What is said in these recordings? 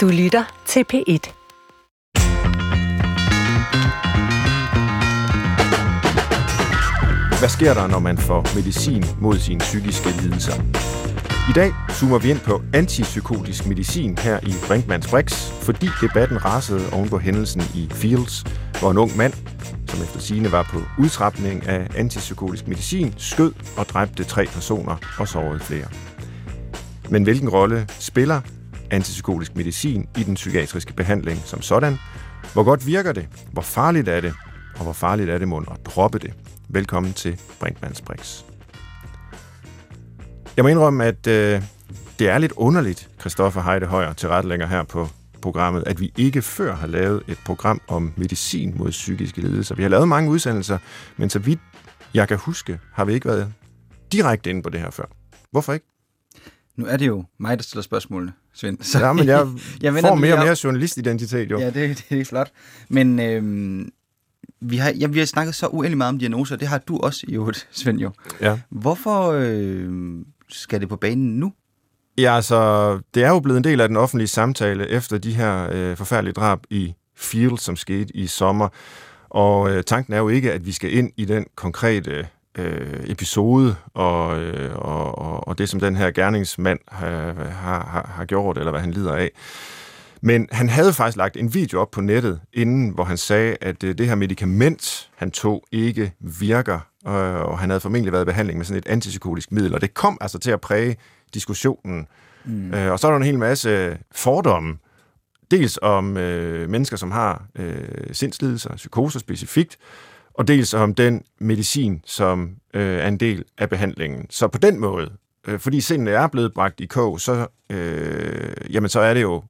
Du lytter til P1. Hvad sker der, når man får medicin mod sine psykiske lidelser? I dag zoomer vi ind på antipsykotisk medicin her i Brinkmanns Brix, fordi debatten rasede oven på hændelsen i Fields, hvor en ung mand, som efter sine var på udtrapning af antipsykotisk medicin, skød og dræbte tre personer og sårede flere. Men hvilken rolle spiller antipsykotisk medicin i den psykiatriske behandling som sådan? Hvor godt virker det? Hvor farligt er det? Og hvor farligt er det mon at droppe det? Velkommen til Brinkmanns Brix. Jeg må indrømme, at øh, det er lidt underligt, Christoffer Heide Højer til her på programmet, at vi ikke før har lavet et program om medicin mod psykiske lidelser. Vi har lavet mange udsendelser, men så vidt jeg kan huske, har vi ikke været direkte inde på det her før. Hvorfor ikke? Nu er det jo mig, der stiller spørgsmålene, Svend. Så Ja, men jeg, jeg får mere og mere journalistidentitet jo. Ja, det, det er flot. Men øhm, vi, har, ja, vi har snakket så uendelig meget om diagnoser, det har du også i øvrigt, Svend jo. Ja. Hvorfor øh, skal det på banen nu? Ja, altså, det er jo blevet en del af den offentlige samtale efter de her øh, forfærdelige drab i Field, som skete i sommer. Og øh, tanken er jo ikke, at vi skal ind i den konkrete øh, episode og, øh, og, og, og det, som den her gerningsmand har, har, har gjort, eller hvad han lider af. Men han havde faktisk lagt en video op på nettet inden, hvor han sagde, at øh, det her medicament, han tog, ikke virker, øh, og han havde formentlig været i behandling med sådan et antipsykotisk middel, og det kom altså til at præge diskussionen. Mm. Øh, og så er der en hel masse fordomme, dels om øh, mennesker, som har øh, sindslidelser, psykoser specifikt, og dels om den medicin, som øh, er en del af behandlingen. Så på den måde, øh, fordi sindene er blevet bragt i kog, så, øh, jamen, så er det jo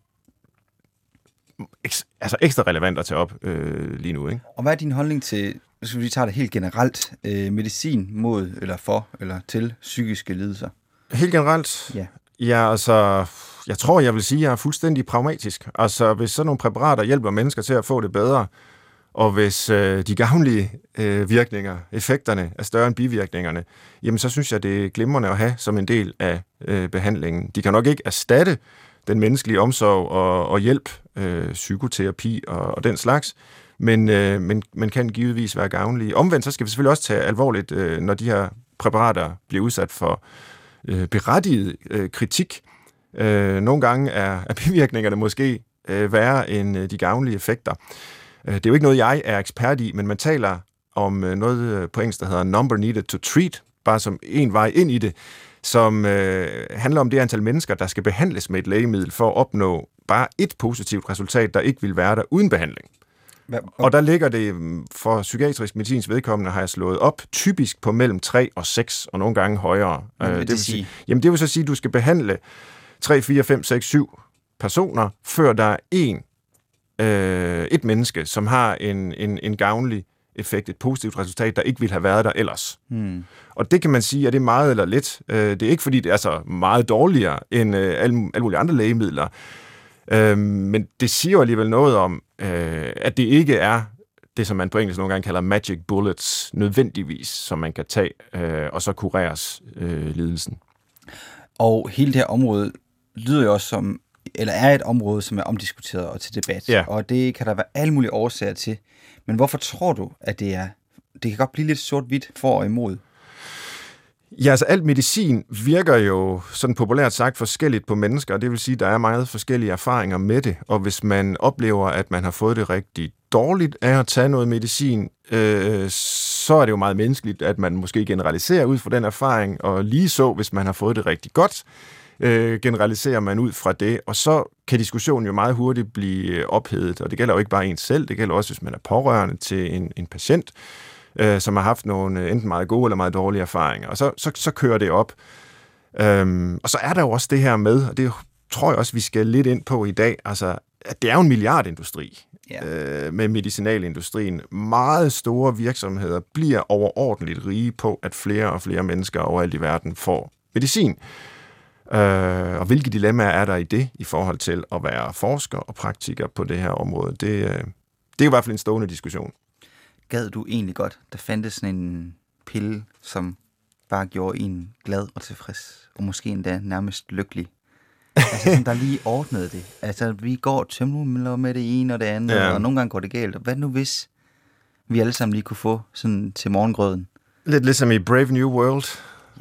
eks, altså ekstra relevant at tage op øh, lige nu. Ikke? Og hvad er din holdning til, hvis vi tager det helt generelt, øh, medicin mod, eller for, eller til psykiske lidelser? Helt generelt? Ja. Ja, altså, jeg tror, jeg vil sige, at jeg er fuldstændig pragmatisk. Altså, hvis sådan nogle præparater hjælper mennesker til at få det bedre, og hvis øh, de gavnlige øh, virkninger, effekterne er større end bivirkningerne, jamen så synes jeg, det er glimrende at have som en del af øh, behandlingen. De kan nok ikke erstatte den menneskelige omsorg og, og hjælp, øh, psykoterapi og, og den slags, men, øh, men, men kan givetvis være gavnlige. Omvendt så skal vi selvfølgelig også tage alvorligt, øh, når de her præparater bliver udsat for øh, berettiget øh, kritik. Øh, nogle gange er, er bivirkningerne måske øh, værre end øh, de gavnlige effekter. Øh, det er jo ikke noget, jeg er ekspert i, men man taler om øh, noget øh, på engelsk, der hedder number needed to treat, bare som en vej ind i det, som øh, handler om det antal mennesker, der skal behandles med et lægemiddel for at opnå bare et positivt resultat, der ikke vil være der uden behandling. Og der ligger det mm, for psykiatrisk medicins vedkommende, har jeg slået op, typisk på mellem 3 og 6, og nogle gange højere. Hvad vil Øh, det vil sige? Jamen det vil så sige, at du skal behandle 3, 4, 5, 6, 7 personer, før der er en, øh, et menneske, som har en, en, en gavnlig effekt, et positivt resultat, der ikke ville have været der ellers. hmm. Og det kan man sige, at det er meget eller lidt. Øh, Det er ikke, fordi det er så meget dårligere end øh, alle, alle mulige andre lægemidler. Øh, Men det siger jo alligevel noget om, øh, at det ikke er det, som man på engelsk nogle gange kalder magic bullets, nødvendigvis, som man kan tage, øh, og så kureres øh, lidelsen. Og hele det her område lyder jo også som, eller er et område, som er omdiskuteret og til debat. Ja. Og det kan der være alle mulige årsager til. Men hvorfor tror du, at det er... Det kan godt blive lidt sort-hvidt for og imod. Ja, altså alt medicin virker jo sådan populært sagt forskelligt på mennesker, og det vil sige, at der er meget forskellige erfaringer med det, og hvis man oplever, at man har fået det rigtig dårligt af at tage noget medicin, øh, så er det jo meget menneskeligt, at man måske generaliserer ud fra den erfaring, og lige så, hvis man har fået det rigtig godt, øh, generaliserer man ud fra det, og så kan diskussionen jo meget hurtigt blive øh, ophedet, og det gælder jo ikke bare en selv, det gælder også, hvis man er pårørende til en, en patient, øh, som har haft nogle øh, enten meget gode eller meget dårlige erfaringer, og så, så, så kører det op. Øhm, og så er der jo også det her med, og det tror jeg også, vi skal lidt ind på i dag, altså, at det er jo en milliardindustri Ja. øh, med medicinalindustrien. Meget store virksomheder bliver overordentligt rige på, at flere og flere mennesker overalt i verden får medicin. Øh, og hvilke dilemmaer er der i det, i forhold til at være forsker og praktiker på det her område? Det, øh, det er i hvert fald en stående diskussion. Gad du egentlig godt, der fandtes sådan en pille, som bare gjorde en glad og tilfreds, og måske endda nærmest lykkelig? altså, som der lige ordnede det. Altså, vi går tømmermøller med det ene og det andet, Ja. ja. og nogle gange går det galt. Hvad nu hvis vi alle sammen lige kunne få sådan til morgengrøden? Lidt ligesom i Brave New World.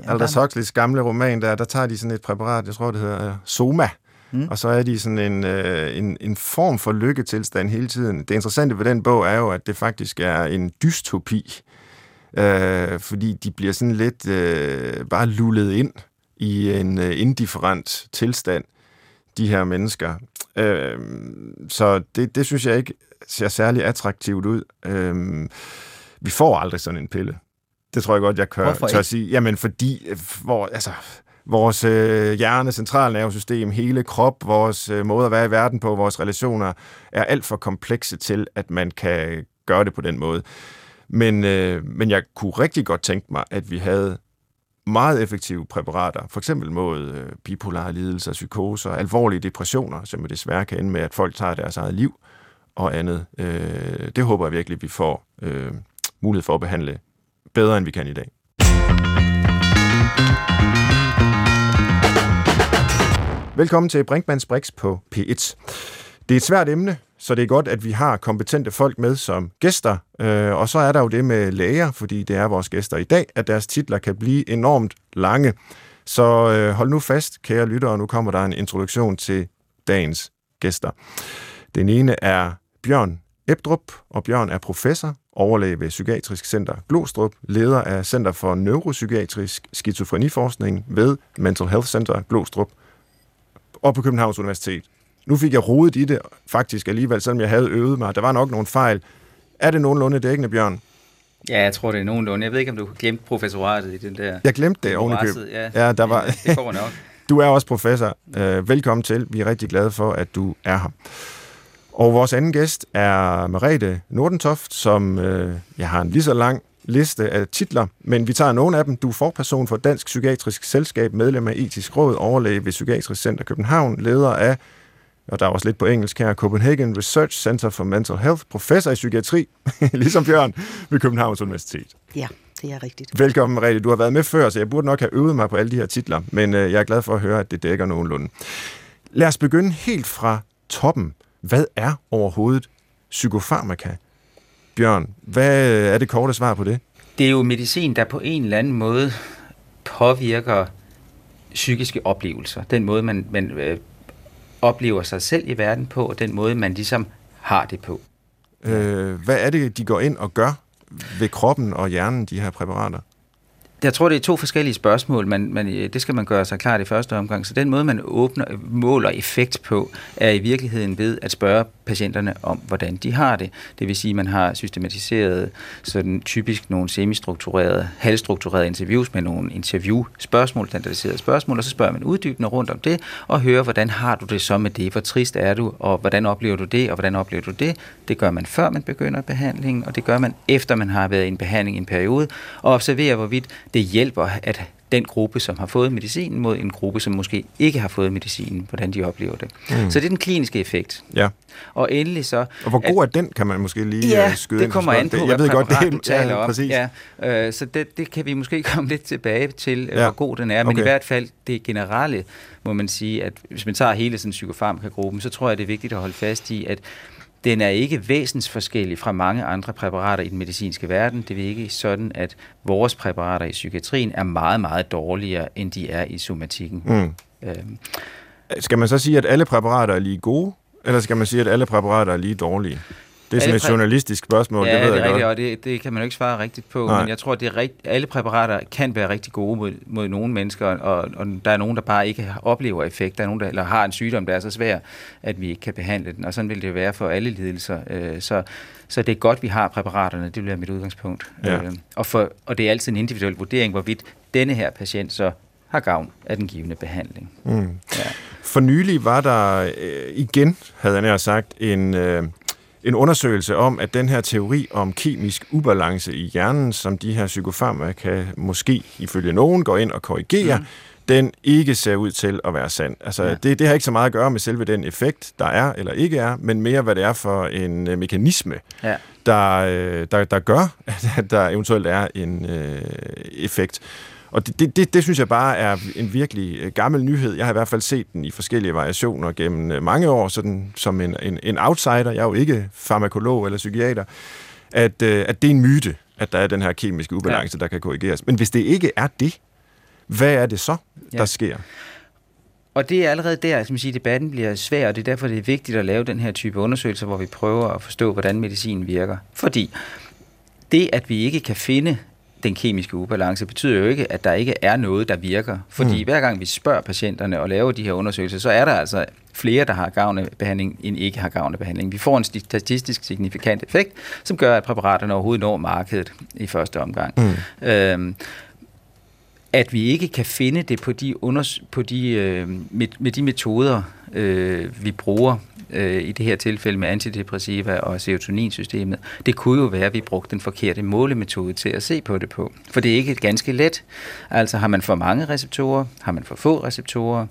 Ja, Aldous Huxleys gamle roman, der, der tager de sådan et præparat, jeg tror det hedder øh, Soma, mm. og så er de sådan en, øh, en, en form for lykketilstand hele tiden. Det interessante ved den bog er jo, at det faktisk er en dystopi, øh, fordi de bliver sådan lidt øh, bare lullet ind i en øh, indifferent tilstand, de her mennesker. Øh, så det, det synes jeg ikke ser særlig attraktivt ud. Øh, vi får aldrig sådan en pille. Det tror jeg godt, jeg kan Hvorfor tør ikke? sige. Jamen, fordi øh, hvor, altså, vores øh, hjerne, centralnervesystem, hele krop, vores øh, måde at være i verden på, vores relationer, er alt for komplekse til, at man kan gøre det på den måde. Men, øh, men jeg kunne rigtig godt tænke mig, at vi havde meget effektive præparater, for eksempel mod øh, bipolare lidelser, psykoser, alvorlige depressioner, som jo desværre kan ende med, at folk tager deres eget liv og andet. Øh, det håber jeg virkelig, vi får øh, mulighed for at behandle bedre, end vi kan i dag. Velkommen til Brinkmanns Brix på P1. Det er et svært emne, så det er godt, at vi har kompetente folk med som gæster. Øh, og så er der jo det med læger, fordi det er vores gæster i dag, at deres titler kan blive enormt lange. Så øh, hold nu fast, kære lyttere, nu kommer der en introduktion til dagens gæster. Den ene er Bjørn Ebdrup, og Bjørn er professor, overlæge ved Psykiatrisk Center Glostrup, leder af Center for Neuropsykiatrisk Skizofreniforskning ved Mental Health Center Glostrup og på Københavns Universitet. Nu fik jeg rodet i det faktisk alligevel, selvom jeg havde øvet mig. Der var nok nogle fejl. Er det nogenlunde dækkende, Bjørn? Ja, jeg tror, det er nogenlunde. Jeg ved ikke, om du glemte professoratet i den der... Jeg glemte det oven i købet. Ja, Ja, der var- det går nok. Du er også professor. Øh, velkommen til. Vi er rigtig glade for, at du er her. Og vores anden gæst er Merete Nordentoft, som øh, jeg har en lige så lang liste af titler, men vi tager nogle af dem. Du er forperson for Dansk Psykiatrisk Selskab, medlem af Etisk Råd, overlæge ved Psykiatrisk Center København, leder af, og der er også lidt på engelsk her, Copenhagen Research Center for Mental Health, professor i psykiatri, ligesom Bjørn, ved Københavns Universitet. Ja, det er rigtigt. Velkommen, Merete. Du har været med før, så jeg burde nok have øvet mig på alle de her titler, men øh, jeg er glad for at høre, at det dækker nogenlunde. Lad os begynde helt fra toppen. Hvad er overhovedet psykofarmaka? Bjørn, hvad er det korte svar på det? Det er jo medicin, der på en eller anden måde påvirker psykiske oplevelser. Den måde, man, man øh, oplever sig selv i verden på, og den måde, man ligesom har det på. Øh, hvad er det, de går ind og gør ved kroppen og hjernen, de her præparater? Jeg tror, det er to forskellige spørgsmål, men, men øh, det skal man gøre sig klart i første omgang. Så den måde, man åbner, måler effekt på, er i virkeligheden ved at spørge patienterne om, hvordan de har det. Det vil sige, at man har systematiseret sådan typisk nogle semistrukturerede, halvstrukturerede interviews med nogle interviewspørgsmål, standardiserede spørgsmål, og så spørger man uddybende rundt om det, og hører, hvordan har du det så med det? Hvor trist er du, og hvordan oplever du det, og hvordan oplever du det? Det gør man før man begynder behandlingen, og det gør man efter man har været i en behandling i en periode, og observerer, hvorvidt det hjælper, at den gruppe, som har fået medicinen, mod en gruppe, som måske ikke har fået medicinen, hvordan de oplever det. Mm. Så det er den kliniske effekt. Ja. Og endelig så... Og hvor god er den, kan man måske lige Ja, øh, skyde det ind kommer an på, det, Jeg ved godt, det du taler ja, om. præcis. Ja, øh, så det, det kan vi måske komme lidt tilbage til, Ja. ja. hvor god den er. Men Okay. i hvert fald det generelle, må man sige, at hvis man tager hele sådan psykofarmaka-gruppen, så tror jeg, det er vigtigt at holde fast i, at den er ikke væsensforskellig fra mange andre præparater i den medicinske verden. Det er ikke sådan, at vores præparater i psykiatrien er meget, meget dårligere, end de er i somatikken. Mm. Øhm, Skal man så sige, at alle præparater er lige gode, eller skal man sige, at alle præparater er lige dårlige? Det er sådan et journalistisk spørgsmål, ja, det ved det jeg er rigtigt, godt. og det, det kan man jo ikke svare rigtigt på, Nej. Men jeg tror, at det rigt, alle præparater kan være rigtig gode mod, mod nogle mennesker, og, og der er nogen, der bare ikke oplever effekt. Der er nogen, der eller har en sygdom, der er så svær, at vi ikke kan behandle den, og sådan vil det være for alle lidelser. Øh, Så, så det er godt, vi har præparaterne, det være mit udgangspunkt. Ja. Øh, Og, for, og det er altid en individuel vurdering, hvorvidt denne her patient så har gavn af den givende behandling. Mm. Ja. For nylig var der øh, igen, havde jeg nær sagt, en, øh, en undersøgelse om, at den her teori om kemisk ubalance i hjernen, som de her psykofarmaka måske ifølge nogen går ind og korrigerer, mm. den ikke ser ud til at være sand. Altså, ja. Det, det har ikke så meget at gøre med selve den effekt, der er eller ikke er, men mere, hvad det er for en øh, mekanisme, Ja. der, øh, der, der gør, at der eventuelt er en øh, effekt. Og det, det, det, det synes jeg bare er en virkelig øh, gammel nyhed. Jeg har i hvert fald set den i forskellige variationer gennem øh, mange år, sådan som en, en, en outsider. Jeg er jo ikke farmakolog eller psykiater. At, øh, at det er en myte, at der er den her kemiske ubalance, ja. der kan korrigeres. Men hvis det ikke er det, hvad er det så, der ja. sker? Og det er allerede der, som siger, debatten bliver svær, og det er derfor, det er vigtigt at lave den her type undersøgelser, hvor vi prøver at forstå, hvordan medicinen virker. Fordi det, at vi ikke kan finde den kemiske ubalance, betyder jo ikke, at der ikke er noget, der virker. Fordi mm. hver gang vi spørger patienterne og laver de her undersøgelser, så er der altså flere, der har gavn af behandling, end ikke har gavn af behandling. Vi får en statistisk signifikant effekt, som gør, at præparaterne overhovedet når markedet i første omgang. Mm. Øhm, at vi ikke kan finde det på de, unders- på de øh, med, med de metoder, øh, vi bruger øh, i det her tilfælde med antidepressiva og serotoninsystemet, det kunne jo være, at vi brugte den forkerte målemetode til at se på det på. For det er ikke ganske let. Altså har man for mange receptorer, har man for få receptorer,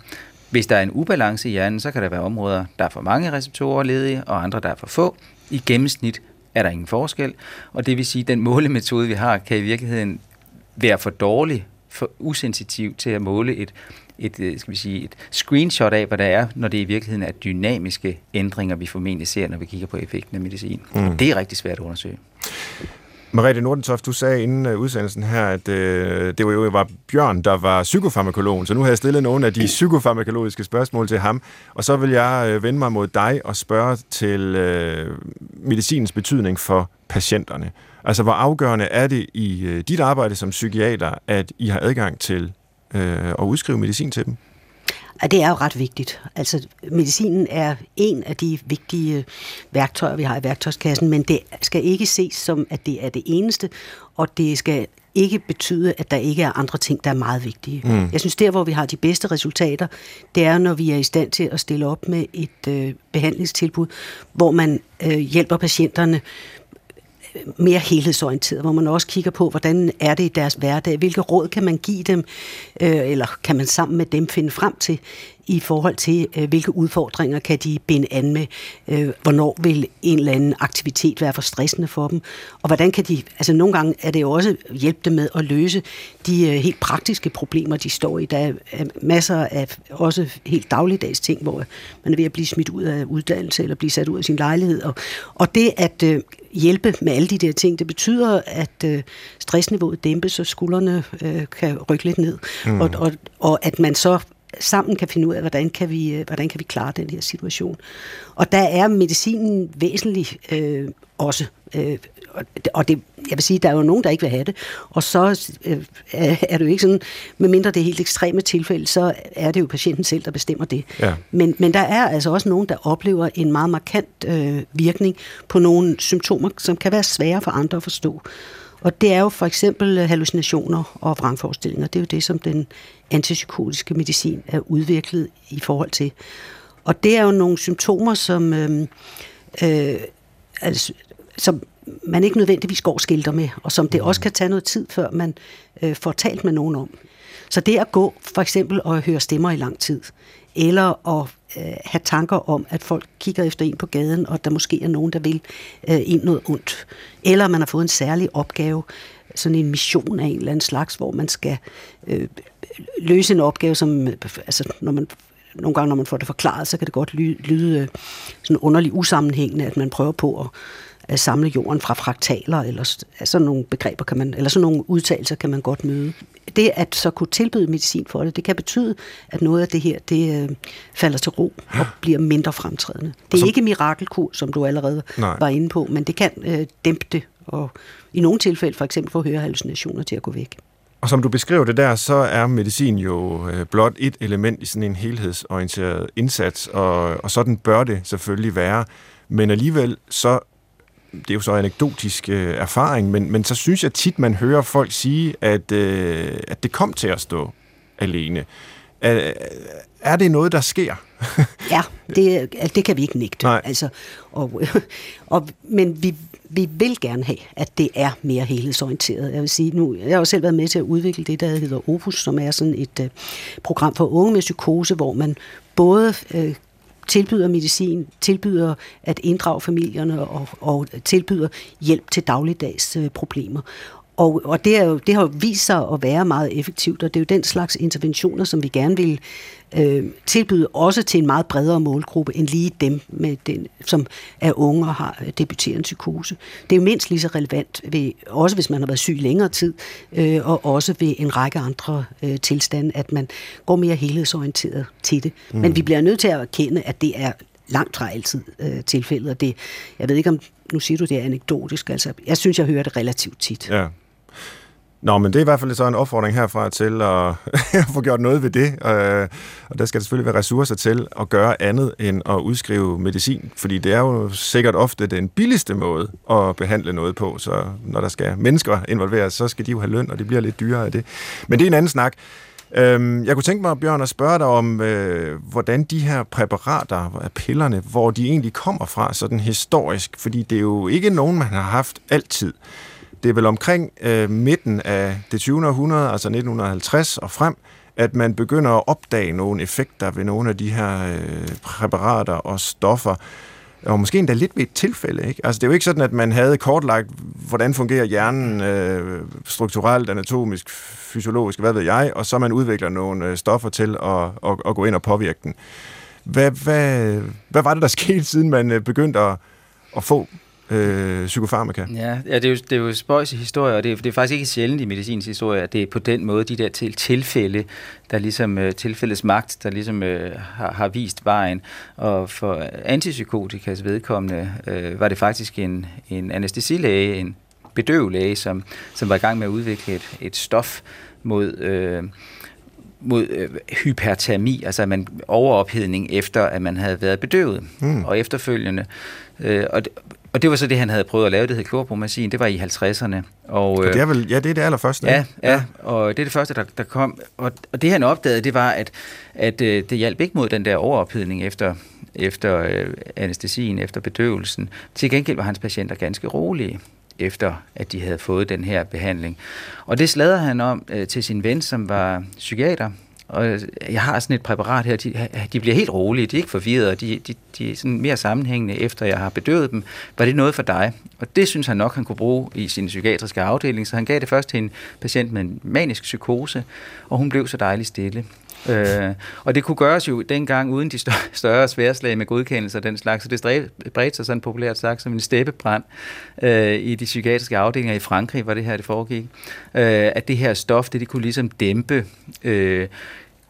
hvis der er en ubalance i hjernen, så kan der være områder, der er for mange receptorer ledige, og andre, der er for få. I gennemsnit er der ingen forskel, og det vil sige, at den målemetode, vi har, kan i virkeligheden være for dårlig for usensitiv til at måle et, et, øh, skal vi sige, et screenshot af, hvad der er, når det i virkeligheden er dynamiske ændringer, vi formentlig ser, når vi kigger på effekten af medicin. Mm. Det er rigtig svært at undersøge. Mariette Nordentoft, du sagde inden uh, udsendelsen her, at uh, det var jo var Bjørn, der var psykofarmakologen, så nu har jeg stillet nogle af de psykofarmakologiske spørgsmål til ham, og så vil jeg uh, vende mig mod dig og spørge til uh, medicinens betydning for patienterne. Altså, hvor afgørende er det i uh, dit arbejde som psykiater, at I har adgang til uh, at udskrive medicin til dem? Og det er jo ret vigtigt. Altså, medicinen er en af de vigtige værktøjer, vi har i værktøjskassen, men det skal ikke ses som, at det er det eneste, og det skal ikke betyde, at der ikke er andre ting, der er meget vigtige. Mm. Jeg synes, der hvor vi har de bedste resultater, det er, når vi er i stand til at stille op med et øh, behandlingstilbud, hvor man øh, hjælper patienterne mere helhedsorienteret, hvor man også kigger på, hvordan er det i deres hverdag, hvilke råd kan man give dem, øh, eller kan man sammen med dem finde frem til, i forhold til, øh, hvilke udfordringer kan de binde an med, øh, hvornår vil en eller anden aktivitet være for stressende for dem, og hvordan kan de, altså nogle gange er det jo også hjælpe dem med at løse de øh, helt praktiske problemer, de står i. Der er, er masser af også helt dagligdags ting, hvor man er ved at blive smidt ud af uddannelse, eller blive sat ud af sin lejlighed, og, og det at øh, hjælpe med alle de der ting, det betyder, at øh, stressniveauet dæmpes, så skuldrene øh, kan rykke lidt ned, mm. og, og, og at man så sammen kan finde ud af, hvordan kan vi, øh, hvordan kan vi klare den her situation. Og der er medicinen væsentlig øh, også. Øh, og det, jeg vil sige, der er jo nogen, der ikke vil have det. Og så øh, er det jo ikke sådan, medmindre det er helt ekstreme tilfælde, så er det jo patienten selv, der bestemmer det. Ja. Men, men der er altså også nogen, der oplever en meget markant øh, virkning på nogle symptomer, som kan være svære for andre at forstå. Og det er jo for eksempel øh, hallucinationer og vrangforestillinger. Det er jo det, som den antipsykotiske medicin er udviklet i forhold til. Og det er jo nogle symptomer, som, øh, øh, altså, som man ikke nødvendigvis går skilter med, og som det også kan tage noget tid, før man øh, får talt med nogen om. Så det at gå for eksempel og høre stemmer i lang tid, eller at øh, have tanker om, at folk kigger efter en på gaden, og der måske er nogen, der vil øh, ind noget ondt. Eller man har fået en særlig opgave, sådan en mission af en eller anden slags, hvor man skal øh, løse en opgave, som altså, når man nogle gange, når man får det forklaret, så kan det godt lyde, lyde sådan underligt usammenhængende, at man prøver på at at samle jorden fra fraktaler, eller sådan nogle begreber kan man, eller sådan nogle udtalelser kan man godt møde. Det at så kunne tilbyde medicin for det, det kan betyde, at noget af det her, det øh, falder til ro og bliver mindre fremtrædende. Det er ikke mirakelkur, som du allerede Nej. var inde på, men det kan øh, dæmpe det, og i nogle tilfælde for eksempel få hallucinationer til at gå væk. Og som du beskriver det der, så er medicin jo øh, blot et element i sådan en helhedsorienteret indsats, og, og sådan bør det selvfølgelig være. Men alligevel så det er jo så anekdotisk øh, erfaring, men, men så synes jeg tit, man hører folk sige, at, øh, at det kom til at stå alene. Er, er det noget, der sker? ja, det, det kan vi ikke nægte. Nej. Altså, og, og, men vi, vi vil gerne have, at det er mere helhedsorienteret. Jeg vil sige, nu, jeg har jo selv været med til at udvikle det, der hedder Opus, som er sådan et uh, program for unge med psykose, hvor man både uh, tilbyder medicin, tilbyder at inddrage familierne og, og tilbyder hjælp til dagligdags øh, problemer. Og, og det, er jo, det har jo vist sig at være meget effektivt, og det er jo den slags interventioner, som vi gerne vil øh, tilbyde også til en meget bredere målgruppe end lige dem, med den, som er unge og har debuterende psykose. Det er jo mindst lige så relevant, ved, også hvis man har været syg længere tid, øh, og også ved en række andre øh, tilstande, at man går mere helhedsorienteret til det. Mm. Men vi bliver nødt til at erkende, at det er langt fra altid øh, tilfældet, og det, jeg ved ikke om, nu siger du det er anekdotisk, altså jeg synes, jeg hører det relativt tit. Ja. Nå, men det er i hvert fald så en opfordring herfra til at få gjort noget ved det. Øh, og der skal selvfølgelig være ressourcer til at gøre andet end at udskrive medicin, fordi det er jo sikkert ofte den billigste måde at behandle noget på. Så når der skal mennesker involveres, så skal de jo have løn, og det bliver lidt dyrere af det. Men det er en anden snak. Øhm, jeg kunne tænke mig, Bjørn, at spørge dig om, øh, hvordan de her præparater pillerne, hvor de egentlig kommer fra, sådan historisk, fordi det er jo ikke nogen, man har haft altid. Det er vel omkring øh, midten af det 20. århundrede, altså 1950 og frem, at man begynder at opdage nogle effekter ved nogle af de her øh, præparater og stoffer, og måske endda lidt ved et tilfælde. Ikke? Altså, det er jo ikke sådan, at man havde kortlagt, hvordan fungerer hjernen øh, strukturelt, anatomisk, fysiologisk, hvad ved jeg, og så man udvikler nogle øh, stoffer til at, at, at gå ind og påvirke den. Hvad, hvad, hvad var det, der skete, siden man øh, begyndte at, at få øh, psykofarmaka. Ja, ja det, er jo, det er jo spøjs i historie, og det er, det er faktisk ikke sjældent i medicinsk historie, at det er på den måde, de der til, tilfælde, der ligesom uh, tilfældets magt, der ligesom uh, har, har vist vejen. Og for antipsykotikas vedkommende uh, var det faktisk en, en anestesilæge, en bedøvlæge, som, som var i gang med at udvikle et, et stof mod... Uh, mod øh, hypertermi, altså man overophedning efter, at man havde været bedøvet. Mm. Og efterfølgende, øh, og, det, og det var så det, han havde prøvet at lave, det hed klorpromazin, det var i 50'erne. Og, og det er vel, ja, det er det allerførste. Ja, ja, ja, og det er det første, der, der kom. Og, og det han opdagede, det var, at, at øh, det hjalp ikke mod den der overophedning efter, efter øh, anestesien, efter bedøvelsen. Til gengæld var hans patienter ganske rolige efter at de havde fået den her behandling. Og det slader han om øh, til sin ven, som var psykiater, og jeg har sådan et præparat her, de, de bliver helt rolige, de er ikke forvirrede, de, de, de er sådan mere sammenhængende, efter jeg har bedøvet dem. Var det noget for dig? Og det synes han nok, han kunne bruge i sin psykiatriske afdeling, så han gav det først til en patient med en manisk psykose, og hun blev så dejligt stille. Øh, og det kunne gøres jo dengang uden de større, større sværslag med godkendelser og den slags, så det bredte sig sådan populært sagt som en steppebrand øh, i de psykiatriske afdelinger i Frankrig, hvor det her det foregik. Øh, at det her stof, det, det kunne ligesom dæmpe øh,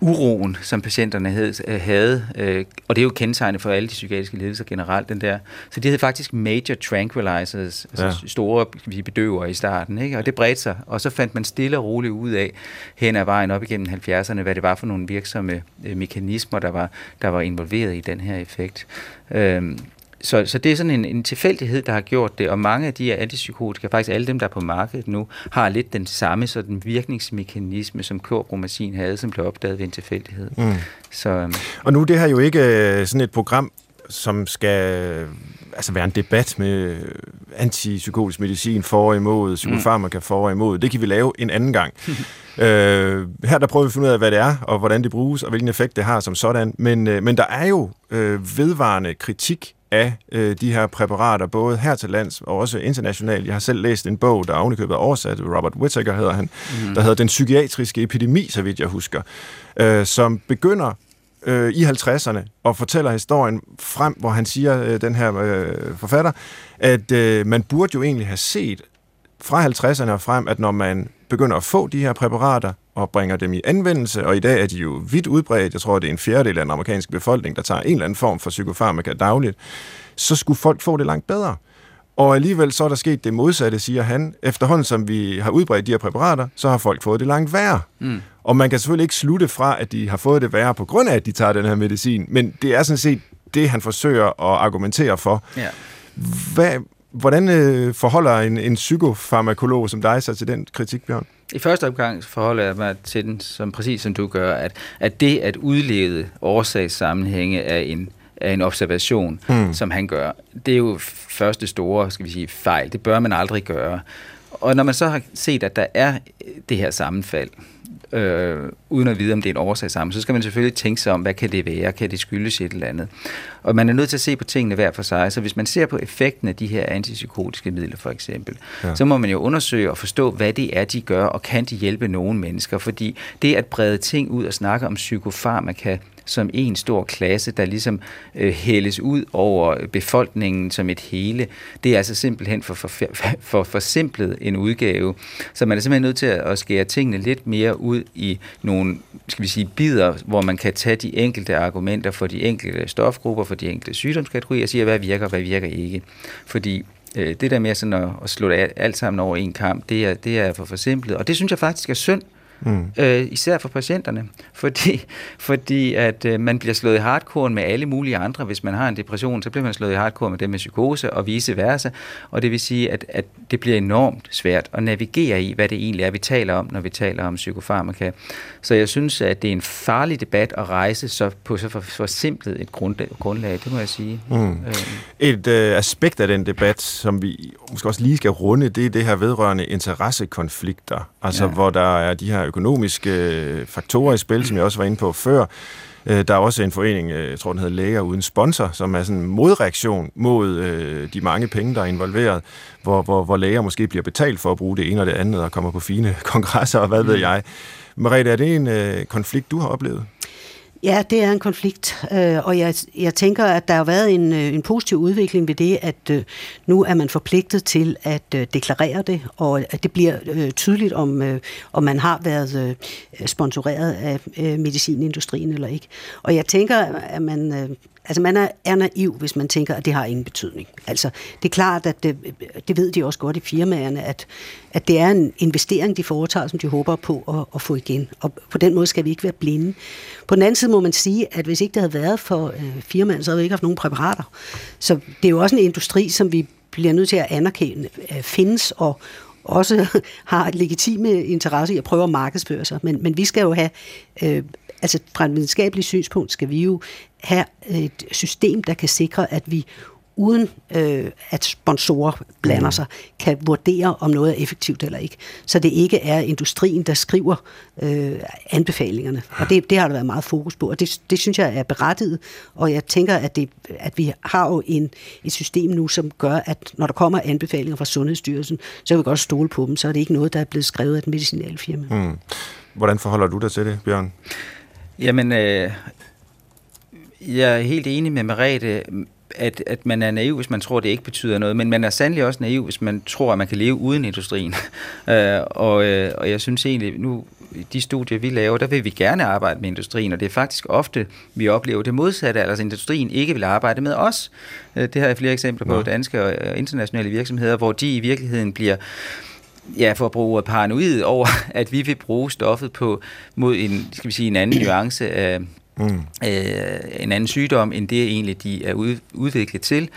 uroen, som patienterne øh, havde, øh, og det er jo kendetegnet for alle de psykiatriske lidelser generelt, den der. Så de havde faktisk major tranquilizers, altså ja. store vi bedøver i starten, ikke? og det bredte sig, og så fandt man stille og roligt ud af, hen ad vejen op igennem 70'erne, hvad det var for nogle virksomme øh, mekanismer, der var, der var involveret i den her effekt. Øhm, så, så det er sådan en, en tilfældighed, der har gjort det, og mange af de her antipsykotika, faktisk alle dem, der er på markedet nu, har lidt den samme sådan virkningsmekanisme, som klorbromazin havde, som blev opdaget ved en tilfældighed. Mm. Så, øhm, og nu det her jo ikke øh, sådan et program, som skal altså være en debat med antipsykotisk medicin for og imod, psykofarmaka for og imod. Det kan vi lave en anden gang. øh, her der prøver vi at finde ud af, hvad det er, og hvordan det bruges, og hvilken effekt det har som sådan. Men, øh, men der er jo øh, vedvarende kritik af øh, de her præparater, både her til lands og også internationalt. Jeg har selv læst en bog, der er ovenikøbet oversat, Robert Whittaker hedder han, mm. der hedder Den psykiatriske epidemi, så vidt jeg husker, øh, som begynder øh, i 50'erne og fortæller historien frem, hvor han siger, øh, den her øh, forfatter, at øh, man burde jo egentlig have set fra 50'erne og frem, at når man begynder at få de her præparater og bringer dem i anvendelse, og i dag er de jo vidt udbredt, jeg tror, det er en fjerdedel af den amerikanske befolkning, der tager en eller anden form for psykofarmaka dagligt, så skulle folk få det langt bedre. Og alligevel så er der sket det modsatte, siger han. Efterhånden som vi har udbredt de her præparater, så har folk fået det langt værre. Mm. Og man kan selvfølgelig ikke slutte fra, at de har fået det værre på grund af, at de tager den her medicin, men det er sådan set det, han forsøger at argumentere for. Ja. Hvad, hvordan øh, forholder en, en psykofarmakolog som dig sig til den kritik, Bjørn? I første omgang forholder jeg mig til den, som præcis som du gør, at, at det at udlede årsagssammenhænge er en af en observation, hmm. som han gør. Det er jo første store, skal vi sige, fejl. Det bør man aldrig gøre. Og når man så har set, at der er det her sammenfald, øh, uden at vide, om det er en årsag sammen, så skal man selvfølgelig tænke sig om, hvad kan det være? Kan det skyldes et eller andet? Og man er nødt til at se på tingene hver for sig. Så hvis man ser på effekten af de her antipsykotiske midler, for eksempel, ja. så må man jo undersøge og forstå, hvad det er, de gør, og kan de hjælpe nogle mennesker? Fordi det at brede ting ud og snakke om psykofarmaka, som en stor klasse, der ligesom øh, hældes ud over befolkningen som et hele. Det er altså simpelthen for, for, for forsimplet en udgave. Så man er simpelthen nødt til at skære tingene lidt mere ud i nogle, skal vi sige, bidder, hvor man kan tage de enkelte argumenter for de enkelte stofgrupper, for de enkelte sygdomskategorier og sige, hvad virker, hvad virker ikke. Fordi øh, det der med sådan at, at slå det alt sammen over en kamp, det er, det er for forsimplet. Og det synes jeg faktisk er synd, Mm. Øh, især for patienterne, fordi, fordi at øh, man bliver slået i hardcore med alle mulige andre. Hvis man har en depression, så bliver man slået i hardcore med dem med psykose og vice versa. Og det vil sige, at, at det bliver enormt svært at navigere i, hvad det egentlig er, vi taler om, når vi taler om psykofarmaka. Så jeg synes, at det er en farlig debat at rejse så på så for, for simpelt et grundlag, det må jeg sige. Mm. Øh. Et øh, aspekt af den debat, som vi måske også lige skal runde, det er det her vedrørende interessekonflikter. Altså, ja. hvor der er de her økonomiske øh, faktorer i spil, som jeg også var inde på før. Øh, der er også en forening, øh, jeg tror den hedder Læger Uden Sponsor, som er sådan en modreaktion mod de mange penge, der er involveret, hvor, hvor, hvor læger måske bliver betalt for at bruge det ene og det andet, og kommer på fine kongresser og hvad ved mm. jeg. Merete, er det en konflikt, du har oplevet? Ja, det er en konflikt, øh, og jeg, jeg tænker, at der har været en, øh, en positiv udvikling ved det, at øh, nu er man forpligtet til at øh, deklarere det, og at det bliver øh, tydeligt, om, om man har været sponsoreret af medicinindustrien eller ikke. Og jeg tænker, at man Altså man er, er naiv, hvis man tænker, at det har ingen betydning. Altså det er klart, at det, det ved de også godt i firmaerne, at, at det er en investering, de foretager, som de håber på at, at få igen. Og på den måde skal vi ikke være blinde. På den anden side må man sige, at hvis ikke det havde været for øh, firmaerne, så havde vi ikke haft nogen præparater. Så det er jo også en industri, som vi bliver nødt til at anerkende, øh, findes og, også har et legitime interesse i at prøve at markedsføre sig. Men, men vi skal jo have øh, altså fra et videnskabeligt synspunkt skal vi jo have et system, der kan sikre, at vi uden øh, at sponsorer blander mm. sig, kan vurdere, om noget er effektivt eller ikke. Så det ikke er industrien, der skriver øh, anbefalingerne. Og det, det har der været meget fokus på, og det, det synes jeg er berettiget. Og jeg tænker, at, det, at vi har jo en, et system nu, som gør, at når der kommer anbefalinger fra Sundhedsstyrelsen, så kan vi godt stole på dem. Så er det ikke noget, der er blevet skrevet af et medicinalfirma. Mm. Hvordan forholder du dig til det, Bjørn? Jamen, øh, jeg er helt enig med Merete, at, at man er naiv, hvis man tror, det ikke betyder noget, men man er sandelig også naiv, hvis man tror, at man kan leve uden industrien. øh, og, øh, og jeg synes egentlig, nu i de studier, vi laver, der vil vi gerne arbejde med industrien, og det er faktisk ofte, vi oplever det modsatte, altså industrien ikke vil arbejde med os. Øh, det har jeg flere eksempler på, ja. danske og internationale virksomheder, hvor de i virkeligheden bliver ja, for at bruge paranoid over, at vi vil bruge stoffet på mod en, skal vi sige, en anden nuance af mm. øh, en anden sygdom, end det egentlig de er ud, udviklet til.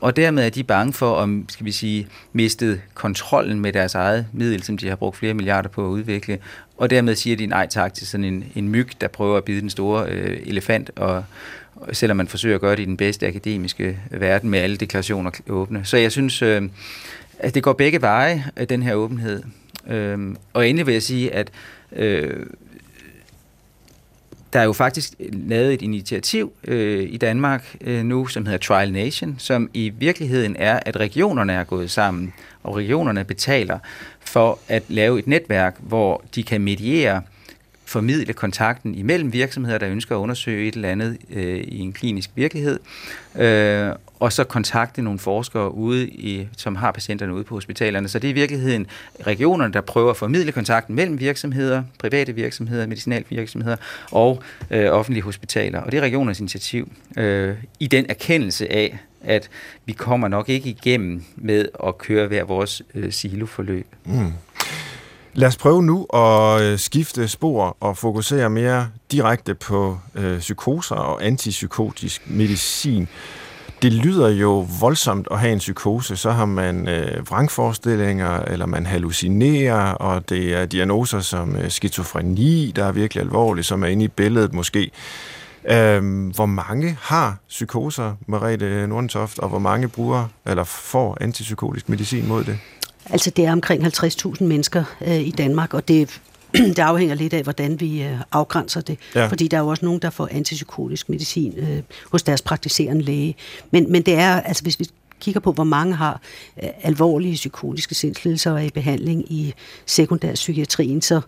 Og dermed er de bange for, om skal vi sige, mistet kontrollen med deres eget middel, som de har brugt flere milliarder på at udvikle. Og dermed siger de nej tak til sådan en, en myg, der prøver at bide den store øh, elefant, og, og selvom man forsøger at gøre det i den bedste akademiske verden med alle deklarationer åbne. Så jeg synes, øh, at det går begge veje, øh, den her åbenhed. Øhm, og endelig vil jeg sige, at øh, der er jo faktisk lavet et initiativ øh, i Danmark øh, nu, som hedder Trial Nation, som i virkeligheden er, at regionerne er gået sammen, og regionerne betaler for at lave et netværk, hvor de kan mediere formidle kontakten imellem virksomheder, der ønsker at undersøge et eller andet øh, i en klinisk virkelighed, øh, og så kontakte nogle forskere ude, i, som har patienterne ude på hospitalerne. Så det er i virkeligheden regionerne, der prøver at formidle kontakten mellem virksomheder, private virksomheder, medicinalvirksomheder og øh, offentlige hospitaler. Og det er regionernes initiativ øh, i den erkendelse af, at vi kommer nok ikke igennem med at køre hver vores øh, siloforløb. Mm. Lad os prøve nu at øh, skifte spor og fokusere mere direkte på øh, psykoser og antipsykotisk medicin. Det lyder jo voldsomt at have en psykose. Så har man øh, vrangforestillinger, eller man hallucinerer, og det er diagnoser som øh, skizofreni, der er virkelig alvorlige, som er inde i billedet måske. Øh, hvor mange har psykoser, Merete Nordentoft, og hvor mange bruger eller får antipsykotisk medicin mod det? Altså det er omkring 50.000 mennesker øh, i Danmark, og det det afhænger lidt af, hvordan vi øh, afgrænser det. Ja. Fordi der er jo også nogen, der får antipsykotisk medicin øh, hos deres praktiserende læge. Men, men det er, altså hvis vi kigger på, hvor mange har øh, alvorlige psykotiske sindslidelser og er i behandling i sekundær psykiatrien, så,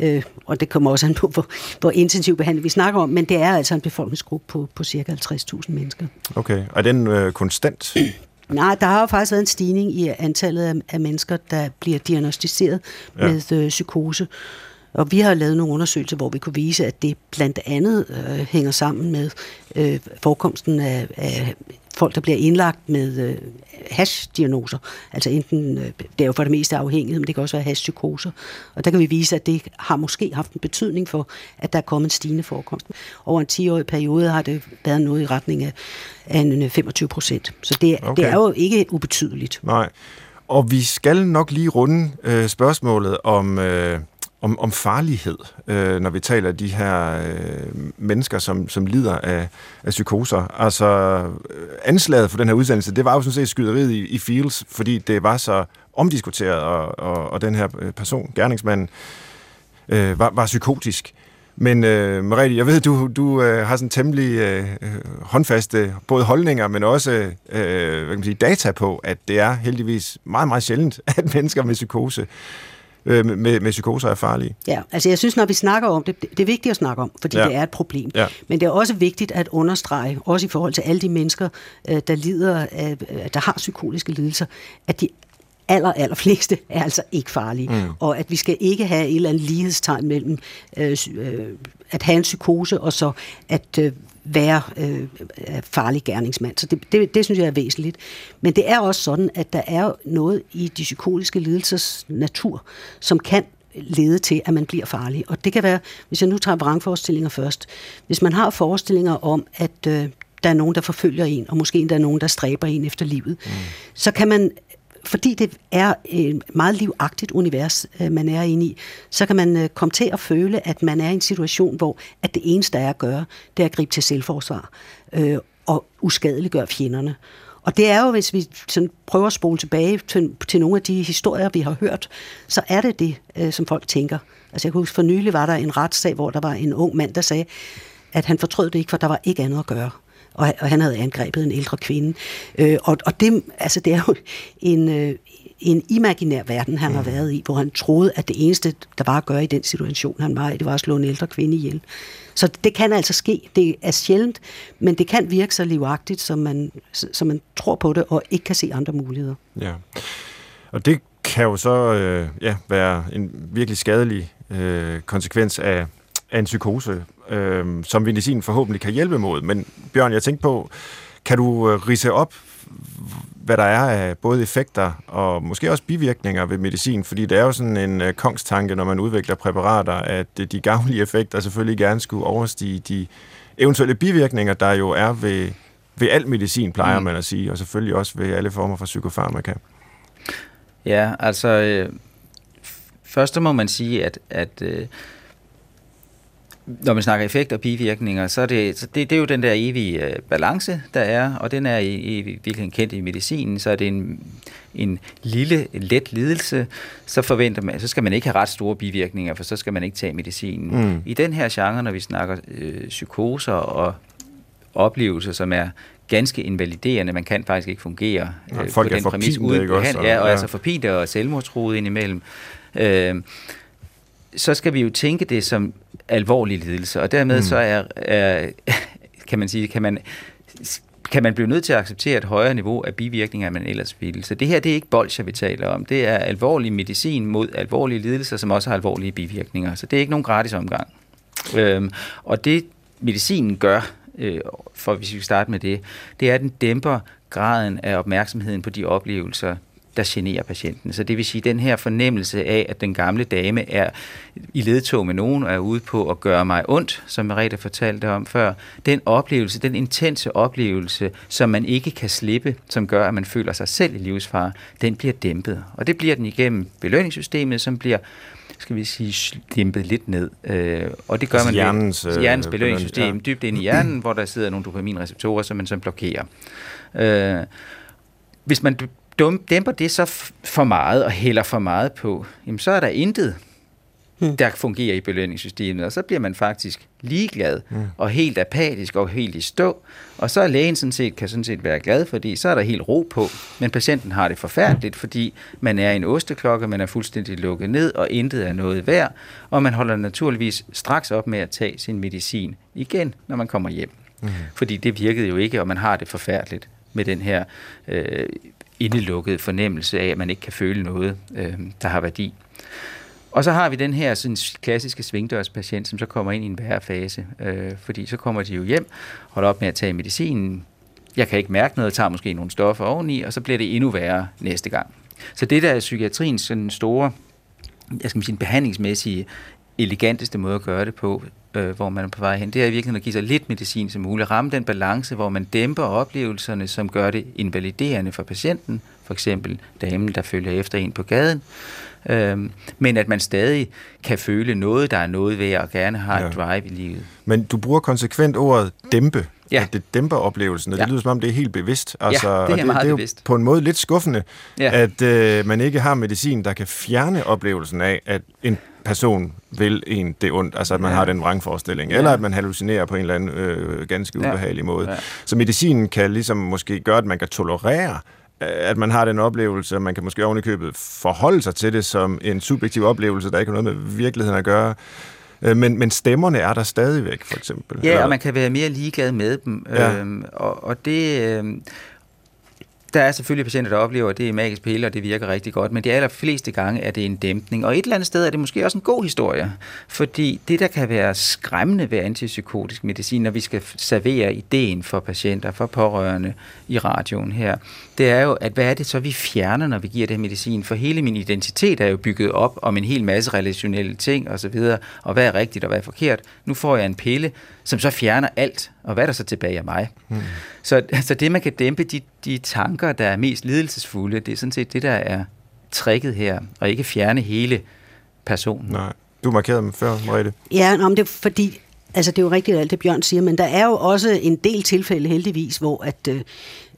øh, og det kommer også an på, hvor, hvor intensiv behandling vi snakker om, men det er altså en befolkningsgruppe på, på cirka 50.000 mennesker. Okay, og er den øh, konstant? Nej, der har jo faktisk været en stigning i antallet af, af mennesker, der bliver diagnostiseret ja. med øh, psykose. Og vi har lavet nogle undersøgelser, hvor vi kunne vise, at det blandt andet øh, hænger sammen med øh, forekomsten af, af folk, der bliver indlagt med øh, hash-diagnoser. Altså enten, øh, det er jo for det meste afhængighed, men det kan også være hash-psykoser. Og der kan vi vise, at det har måske haft en betydning for, at der er kommet en stigende forekomst. Over en 10-årig periode har det været noget i retning af, af en øh, 25 procent. Så det, okay. det er jo ikke ubetydeligt. Nej. Og vi skal nok lige runde øh, spørgsmålet om, øh, om, om farlighed, øh, når vi taler de her øh, mennesker, som, som lider af, af psykoser. Altså, øh, anslaget for den her udsendelse, det var jo sådan set skyderiet i, i Fields, fordi det var så omdiskuteret, og, og, og den her øh, person, gerningsmanden, øh, var, var psykotisk. Men øh, Marie, jeg ved, du, du øh, har sådan temmelig øh, håndfaste både holdninger, men også øh, hvad kan man sige, data på, at det er heldigvis meget, meget sjældent, at mennesker med psykose øh, med, med psykoser er farlige. Ja, altså jeg synes, når vi snakker om det, det er vigtigt at snakke om, fordi Ja. det er et problem. Ja. Men det er også vigtigt at understrege, også i forhold til alle de mennesker, øh, der lider af, øh, der har psykotiske lidelser, at de aller, aller fleste er altså ikke farlige. Mm. Og at vi skal ikke have et eller andet lighedstegn mellem øh, øh, at have en psykose og så at øh, være øh, er farlig gerningsmand. Så det, det, det synes jeg er væsentligt. Men det er også sådan, at der er noget i de psykotiske lidelsers natur, som kan lede til, at man bliver farlig. Og det kan være, hvis jeg nu tager vrangforestillinger først, hvis man har forestillinger om, at øh, der er nogen, der forfølger en, og måske endda nogen, der stræber en efter livet, mm. så kan man fordi det er et meget livagtigt univers, øh, man er inde i, så kan man øh, komme til at føle, at man er i en situation, hvor at det eneste, der er at gøre, det er at gribe til selvforsvar øh, og uskadeliggøre fjenderne. Og det er jo, hvis vi sådan prøver at spole tilbage til, til nogle af de historier, vi har hørt, så er det det, øh, som folk tænker. Altså jeg kan huske, for nylig var der en retssag, hvor der var en ung mand, der sagde, at han fortrød det ikke, for der var ikke andet at gøre. Og, og han havde angrebet en ældre kvinde. Øh, og, og det, altså, det er jo en, øh, en imaginær verden, han har været i, hvor han troede, at det eneste, der var at gøre i den situation, han var i, det var at slå en ældre kvinde ihjel. Så det kan altså ske. Det er sjældent, men det kan virke så livagtigt, som man, så man tror på det, og ikke kan se andre muligheder. Ja. Og det kan jo så øh, ja, være en virkelig skadelig øh, konsekvens af, af en psykose, øh, som medicin forhåbentlig kan hjælpe mod. Men Bjørn, jeg tænkte på, kan du øh, rise op, hvad der er af både effekter og måske også bivirkninger ved medicin? Fordi det er jo sådan en øh, kongstanke, når man udvikler præparater, at øh, de gavnlige effekter selvfølgelig gerne skulle overstige de eventuelle bivirkninger, der jo er ved, ved al medicin, plejer mm. man at sige, og selvfølgelig også ved alle former for psykofarmaka. Ja, altså øh, først må man sige, at, at øh, når man snakker effekt og bivirkninger, så er det, så det, det er jo den der evige øh, balance, der er, og den er i, i virkeligheden kendt i medicinen, så er det en, en lille, let lidelse, så forventer man, så skal man ikke have ret store bivirkninger, for så skal man ikke tage medicinen. Mm. I den her genre, når vi snakker øh, psykoser og oplevelser, som er ganske invaliderende, man kan faktisk ikke fungere Nej, øh, folk på den præmis pinte, ikke også? behandling. Ja, og Ja. altså forpinte og selvmordstroet indimellem. Øh, så skal vi jo tænke det som alvorlig lidelse, og dermed Mm. så er, er, kan man sige, kan man, kan man blive nødt til at acceptere et højere niveau af bivirkninger, end man ellers ville. Så det her, det er ikke bolcher, vi taler om. Det er alvorlig medicin mod alvorlige lidelser, som også har alvorlige bivirkninger. Så det er ikke nogen gratis omgang. Øhm, og det medicinen gør, øh, for hvis vi skal starte med det, det er, at den dæmper graden af opmærksomheden på de oplevelser, der generer patienten. Så det vil sige, den her fornemmelse af, at den gamle dame er i ledtog med nogen og er ude på at gøre mig ondt, som Merete fortalte om før, den oplevelse, den intense oplevelse, som man ikke kan slippe, som gør, at man føler sig selv i livsfare, den bliver dæmpet. Og det bliver den igennem belønningssystemet, som bliver skal vi sige, dæmpet lidt ned. Øh, og det gør Altså man hjernens, ved øh, hjernens belønning- belønningssystem, ja. dybt ind i hjernen, hvor der sidder nogle dopaminreceptorer, som man så blokerer. Øh, hvis man dum- dæmper det så for meget og hælder for meget på, jamen så er der intet mm. der fungerer i belønningssystemet, og så bliver man faktisk ligeglad mm. og helt apatisk og helt i stå, og så er lægen sådan set, kan sådan set være glad, fordi så er der helt ro på, men patienten har det forfærdeligt, fordi man er i en osteklokke, man er fuldstændig lukket ned, og intet er noget værd, og man holder naturligvis straks op med at tage sin medicin igen, når man kommer hjem. Mm. Fordi det virkede jo ikke, og man har det forfærdeligt med den her øh, indelukket fornemmelse af, at man ikke kan føle noget, øh, der har værdi. Og så har vi den her sådan, klassiske svingdørspatient, som så kommer ind i en værre fase, øh, fordi så kommer de jo hjem, holder op med at tage medicinen, jeg kan ikke mærke noget, tager måske nogle stoffer oveni, og så bliver det endnu værre næste gang. Så det der er psykiatriens sådan store, jeg skal sige, behandlingsmæssige eleganteste måde at gøre det på, øh, hvor man er på vej hen, det er i virkeligheden at give sig lidt medicin som muligt. Ramme den balance, hvor man dæmper oplevelserne, som gør det invaliderende for patienten, for eksempel damen, der følger efter en på gaden, øhm, men at man stadig kan føle noget, der er noget ved og gerne har ja. et drive i livet. Men du bruger konsekvent ordet dæmpe. Ja. At det dæmper oplevelsen, og ja. det lyder som om, det er helt bevidst. Altså, ja, det er, det, meget det er bevidst. på en måde lidt skuffende, ja. at øh, man ikke har medicin, der kan fjerne oplevelsen af, at en person vil en det ondt, altså at man ja. har den vrangforestilling, ja. eller at man hallucinerer på en eller anden øh, ganske ubehagelig ja. måde. Ja. Så medicinen kan ligesom måske gøre, at man kan tolerere, at man har den oplevelse, og man kan måske ovenikøbet forholde sig til det som en subjektiv oplevelse, der ikke har noget med virkeligheden at gøre. Øh, men, men stemmerne er der stadigvæk, for eksempel. Ja, eller? og man kan være mere ligeglad med dem. Ja. Øhm, og, og det... Øhm, der er selvfølgelig patienter, der oplever, at det er magisk pille, og det virker rigtig godt, men de allerfleste gange er det en dæmpning. Og et eller andet sted er det måske også en god historie, fordi det, der kan være skræmmende ved antipsykotisk medicin, når vi skal servere ideen for patienter, for pårørende i radioen her, det er jo, at hvad er det så, vi fjerner, når vi giver det her medicin? For hele min identitet er jo bygget op om en hel masse relationelle ting osv., og, og hvad er rigtigt og hvad er forkert. Nu får jeg en pille, som så fjerner alt, og hvad er der så tilbage af mig? Hmm. Så altså det, man kan dæmpe de, de tanker, der er mest lidelsesfulde, det er sådan set det, der er tricket her, og ikke fjerne hele personen. Nej. Du markerede dem før, Mariette. Ja, nå, men det er fordi, altså det er jo rigtigt alt det, Bjørn siger, men der er jo også en del tilfælde heldigvis, hvor at øh,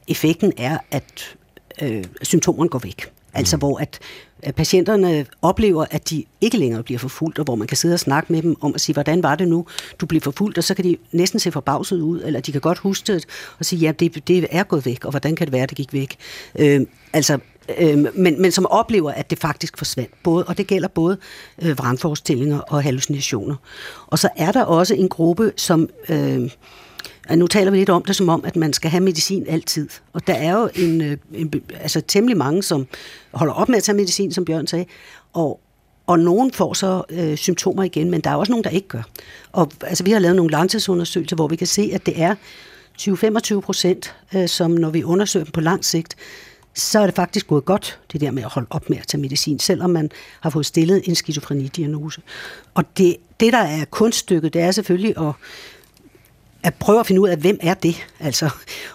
effekten er, at øh, symptomerne går væk. Altså, mm. Altså hvor at at patienterne oplever, at de ikke længere bliver forfulgt, og hvor man kan sidde og snakke med dem om at sige, hvordan var det nu, du blev forfulgt, og så kan de næsten se forbavset ud, eller de kan godt huske det, og sige, ja, det, det er gået væk, og hvordan kan det være, det gik væk? Øh, altså, øh, men, men som oplever, at det faktisk forsvandt, både, og det gælder både øh, vrangforestillinger og hallucinationer. Og så er der også en gruppe, som... Øh, nu taler vi lidt om det som om, at man skal have medicin altid. Og der er jo en, øh, en, altså temmelig mange, som holder op med at tage medicin, som Bjørn sagde, og, og nogen får så øh, symptomer igen, men der er også nogen, der ikke gør. Og altså, vi har lavet nogle langtidsundersøgelser, hvor vi kan se, at det er 20-25 procent, øh, som når vi undersøger dem på lang sigt, så er det faktisk gået godt, det der med at holde op med at tage medicin, selvom man har fået stillet en skizofrenidiagnose. Og det, det, der er kunststykket, det er selvfølgelig at at prøve at finde ud af, hvem er det? Altså,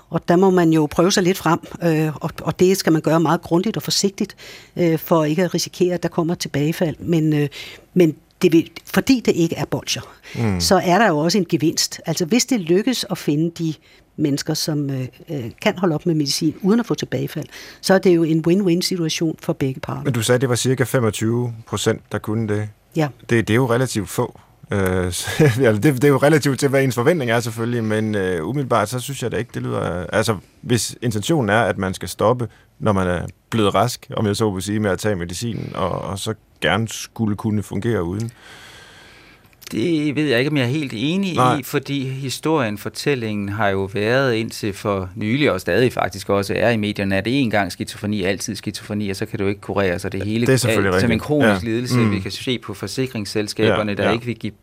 og der må man jo prøve sig lidt frem, øh, og, og det skal man gøre meget grundigt og forsigtigt, øh, for ikke at risikere, at der kommer tilbagefald. Men, øh, men det vil, fordi det ikke er bolcher, mm. så er der jo også en gevinst. Altså hvis det lykkes at finde de mennesker, som øh, øh kan holde op med medicin uden at få tilbagefald, så er det jo en win-win situation for begge parter. Men du sagde, at det var cirka 25 procent, der kunne det. Ja. Det, det er jo relativt få. Øh, ja, det, det er jo relativt til, hvad ens forventning er selvfølgelig, men øh, umiddelbart så synes jeg da ikke, det lyder... Altså, hvis intentionen er, at man skal stoppe, når man er blevet rask, om jeg så vil sige, med at tage medicinen, og, og så gerne skulle kunne fungere uden, det ved jeg ikke, om jeg er helt enig Nej. i, fordi historien, fortællingen har jo været indtil for nylig, og stadig faktisk også er i medierne, at det en gang skizofreni, altid skizofreni, og så kan du ikke kurere sig det hele. Det er selvfølgelig Som en kronisk ja. lidelse, mm. vi kan se på forsikringsselskaberne, ja, der ja. ikke vil give,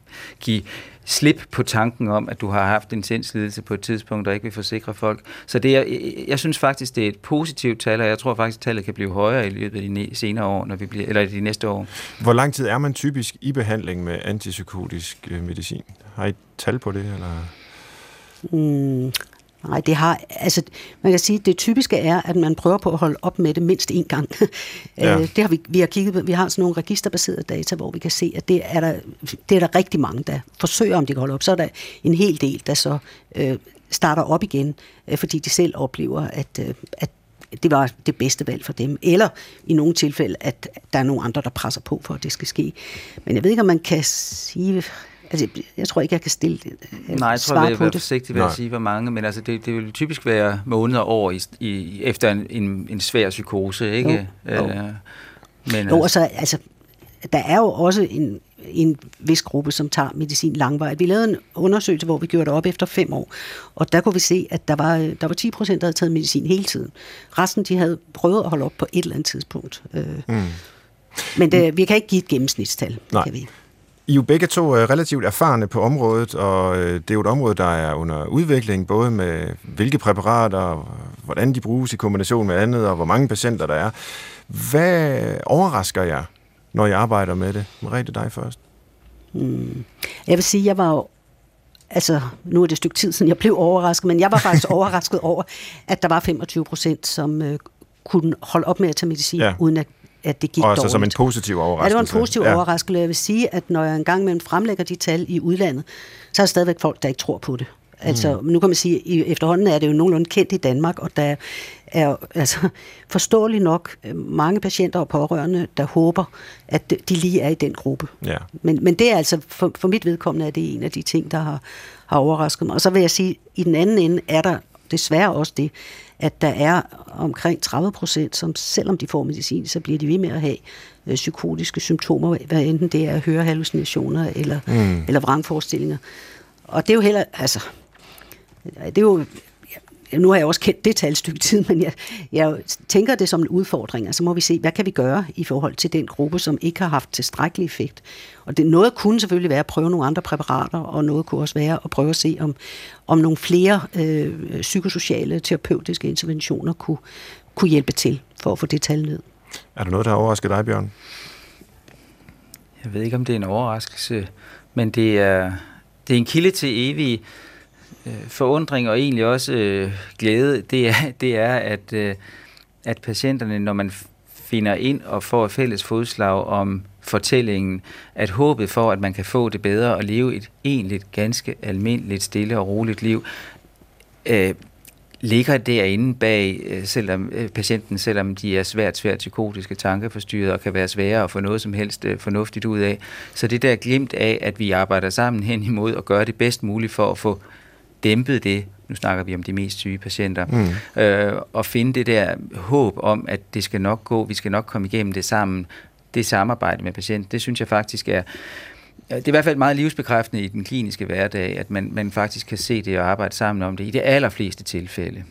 give slip på tanken om, at du har haft en sindslidelse på et tidspunkt, der ikke vil forsikre folk. Så det er, jeg synes faktisk, det er et positivt tal, og jeg tror faktisk, at tallet kan blive højere i løbet af de senere år, når vi bliver, eller de næste år. Hvor lang tid er man typisk i behandling med antipsykotisk øh, medicin? Har I tal på det? Eller? Mm, Nej, det har, altså, man kan sige, det typiske er, at man prøver på at holde op med det mindst én gang. Ja. Øh, det har vi, vi har kigget vi har sådan nogle registerbaserede data, hvor vi kan se, at det er der, det er der rigtig mange, der forsøger, om de kan holde op. Så er der en hel del, der så øh, starter op igen, øh, fordi de selv oplever, at, øh, at det var det bedste valg for dem. Eller i nogle tilfælde, at der er nogle andre, der presser på for, at det skal ske. Men jeg ved ikke, om man kan sige... Altså, jeg tror ikke, jeg kan stille øh, Nej, jeg tror, jeg vil være forsigtig ved at sige, hvor mange, men altså, det, det vil typisk være måneder over i, i, efter en, en, en svær psykose, ikke? Jo, jo. Øh, men, jo, altså, altså, der er jo også en, en vis gruppe, som tager medicin langvejt. Vi lavede en undersøgelse, hvor vi gjorde det op efter fem år, og der kunne vi se, at der var, der var 10 procent, der havde taget medicin hele tiden. Resten, de havde prøvet at holde op på et eller andet tidspunkt. Øh, mm. Men det, vi kan ikke give et gennemsnitstal. Nej. Kan vi. I er jo begge to øh, relativt erfarne på området, og øh, det er jo et område, der er under udvikling, både med hvilke præparater, hvordan de bruges i kombination med andet, og hvor mange patienter der er. Hvad overrasker jer når jeg arbejder med det? Merete, dig først. Hmm. Jeg vil sige, jeg var jo altså, nu er det et stykke tid siden, jeg blev overrasket, men jeg var faktisk overrasket over, at der var 25 procent, som øh, kunne holde op med at tage medicin, ja. uden at, at det gik Og dårligt. som en positiv overraskelse. Ja, det var en positiv ja. overraskelse. Jeg vil sige, at når jeg engang mellem fremlægger de tal i udlandet, så er der stadigvæk folk, der ikke tror på det. Altså, mm. nu kan man sige, at efterhånden er det jo nogenlunde kendt i Danmark, og der er altså forståeligt nok øh, mange patienter og pårørende, der håber, at de lige er i den gruppe. Ja. Men, men det er altså, for, for mit vedkommende, er det en af de ting, der har, har overrasket mig. Og så vil jeg sige, i den anden ende er der desværre også det, at der er omkring 30 procent, som selvom de får medicin, så bliver de ved med at have øh, psykotiske symptomer, hvad enten det er hørehallucinationer eller, mm. eller vrangforestillinger. Og det er jo heller, altså, det er jo nu har jeg også kendt det tal stykke tid, men jeg, jeg tænker det som en udfordring. Altså må vi se, hvad kan vi gøre i forhold til den gruppe, som ikke har haft tilstrækkelig effekt. Og det, noget kunne selvfølgelig være at prøve nogle andre præparater, og noget kunne også være at prøve at se, om, om nogle flere øh, psykosociale terapeutiske interventioner kunne, kunne hjælpe til for at få det tal ned. Er der noget, der har overrasket dig, Bjørn? Jeg ved ikke, om det er en overraskelse, men det er, det er en kilde til evig øh, Øh, forundring og egentlig også øh, glæde, det er, det er at, øh, at patienterne, når man finder ind og får et fælles fodslag om fortællingen, at håbet for, at man kan få det bedre og leve et egentligt, ganske almindeligt, stille og roligt liv, øh, ligger derinde bag øh, selvom, øh, patienten, selvom de er svært, svært psykotiske, tankeforstyrret og kan være svære at få noget som helst øh, fornuftigt ud af. Så det der glimt af, at vi arbejder sammen hen imod og gøre det bedst muligt for at få dæmpet det, nu snakker vi om de mest syge patienter, mm. øh, og finde det der håb om, at det skal nok gå, vi skal nok komme igennem det sammen, det samarbejde med patienten, det synes jeg faktisk er, det er i hvert fald meget livsbekræftende i den kliniske hverdag, at man, man faktisk kan se det og arbejde sammen om det i de allerfleste tilfælde.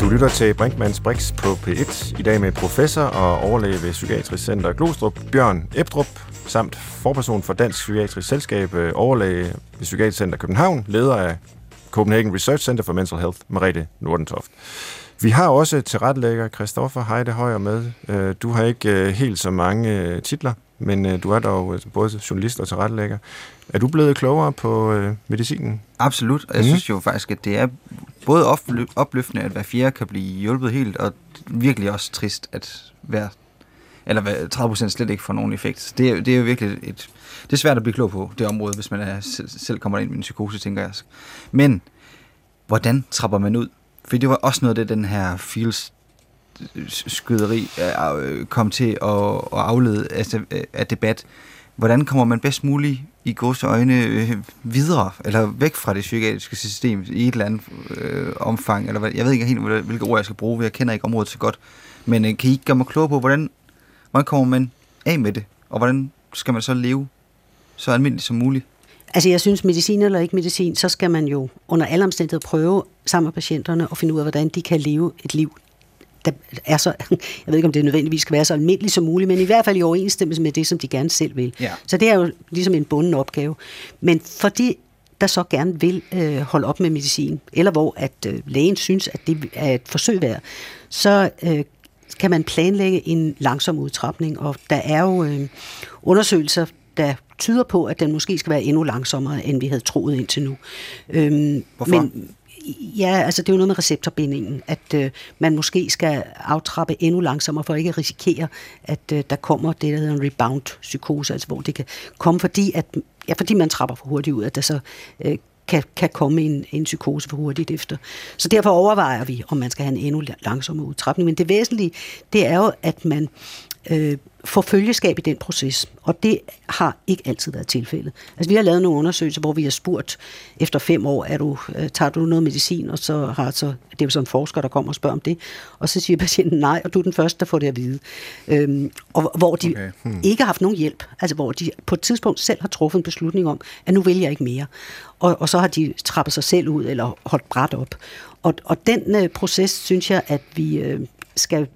Du lytter til Brinkmanns Brix på P1, i dag med professor og overlæge ved Psykiatrisk Center Glostrup, Bjørn Ebdrup, samt forperson for Dansk Psykiatrisk Selskab, øh, overlæge ved Psykiatrisk Center København, leder af Copenhagen Research Center for Mental Health, Merete Nordentoft. Vi har også tilrettelægger Christoffer Heide Højer med. Øh, du har ikke øh, helt så mange titler, men du er dog både journalist og tilrettelægger. Er du blevet klogere på medicinen? Absolut, og jeg mm. synes jo faktisk, at det er både opløftende, at hver fjerde kan blive hjulpet helt, og virkelig også trist, at hver eller 30% slet ikke får nogen effekt. Det er, det er jo virkelig et, det er svært at blive klog på det område, hvis man er, selv, kommer ind med en psykose, tænker jeg. Men, hvordan trapper man ud? For det var også noget af det, den her feels øh, skyderi øh, øh, kom til at, at aflede af, af debat. Hvordan kommer man bedst muligt i gods øjne øh, videre, eller væk fra det psykiatriske system i et eller andet øh, omfang? Eller hvad, jeg ved ikke helt, hvilke ord jeg skal bruge, jeg kender ikke området så godt. Men øh, kan I gøre mig klog på, hvordan Hvordan kommer man af med det? Og hvordan skal man så leve så almindeligt som muligt? Altså jeg synes, medicin eller ikke medicin, så skal man jo under alle omstændigheder prøve sammen med patienterne og finde ud af, hvordan de kan leve et liv, der er så, jeg ved ikke, om det nødvendigvis skal være så almindeligt som muligt, men i hvert fald i overensstemmelse med det, som de gerne selv vil. Ja. Så det er jo ligesom en bunden opgave. Men fordi der så gerne vil øh, holde op med medicin, eller hvor at øh, lægen synes, at det er et forsøg værd, så øh, kan man planlægge en langsom udtrapning, og der er jo øh, undersøgelser, der tyder på, at den måske skal være endnu langsommere, end vi havde troet indtil nu. Øhm, Hvorfor? Men, ja, altså det er jo noget med receptorbindingen, at øh, man måske skal aftrappe endnu langsommere, for ikke at risikere, at øh, der kommer det, der hedder en rebound-psykose, altså hvor det kan komme, fordi, at, ja, fordi man trapper for hurtigt ud, at der så øh, kan, kan komme en, en psykose for hurtigt efter. Så derfor overvejer vi, om man skal have en endnu langsommere udtrapning. Men det væsentlige, det er jo, at man øh, får følgeskab i den proces, og det har ikke altid været tilfældet. Altså, vi har lavet nogle undersøgelser, hvor vi har spurgt efter fem år, er du, øh, tager du noget medicin, og så har så, det er jo sådan en forsker, der kommer og spørger om det, og så siger patienten nej, og du er den første, der får det at vide. Øhm, og hvor de okay. hmm. ikke har haft nogen hjælp, altså hvor de på et tidspunkt selv har truffet en beslutning om, at nu vil jeg ikke mere. Og, og så har de trappet sig selv ud, eller holdt bræt op. Og, og den øh, proces, synes jeg, at vi øh, skal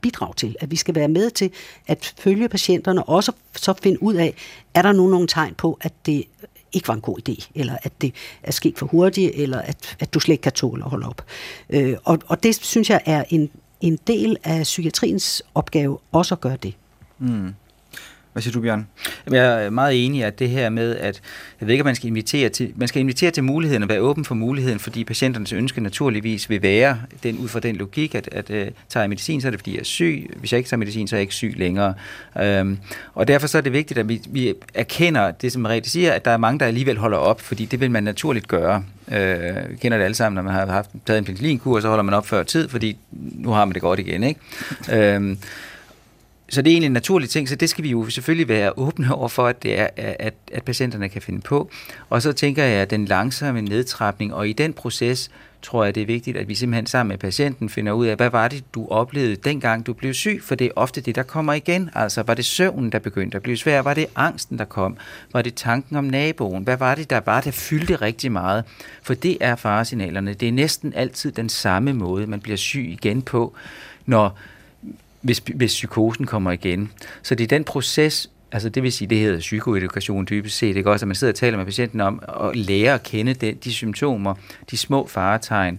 bidrage til, at vi skal være med til at følge patienterne, og også så finde ud af, er der nu nogle tegn på, at det ikke var en god idé, eller at det er sket for hurtigt, eller at, at du slet ikke kan tåle at holde op. Øh, og, og det synes jeg er en, en del af psykiatriens opgave også at gøre det. Mm. Hvad siger du, Bjørn? Jeg er meget enig i, at det her med, at jeg ved ikke, at man skal invitere til, man skal invitere til muligheden og være åben for muligheden, fordi patienternes ønske naturligvis vil være, den, ud fra den logik, at, at uh, tager jeg medicin, så er det fordi jeg er syg. Hvis jeg ikke tager medicin, så er jeg ikke syg længere. Um, og derfor så er det vigtigt, at vi, vi erkender det, som Merete siger, at der er mange, der alligevel holder op, fordi det vil man naturligt gøre. Uh, vi kender det alle sammen, når man har haft, taget en penicillinkur, så holder man op før tid, fordi nu har man det godt igen. Ikke? Um, så det er egentlig en naturlig ting, så det skal vi jo selvfølgelig være åbne over for, at, det er, at, at patienterne kan finde på. Og så tænker jeg, at den langsomme nedtrapning, og i den proces, tror jeg, det er vigtigt, at vi simpelthen sammen med patienten finder ud af, hvad var det, du oplevede dengang, du blev syg? For det er ofte det, der kommer igen. Altså, var det søvnen, der begyndte at blive svær? Var det angsten, der kom? Var det tanken om naboen? Hvad var det, der var, der fyldte rigtig meget? For det er faresignalerne. Det er næsten altid den samme måde, man bliver syg igen på, når hvis, hvis psykosen kommer igen. Så det er den proces, altså det vil sige, det hedder psykoedukation dybest set, ikke også, at man sidder og taler med patienten om at lære at kende de, de symptomer, de små faretegn,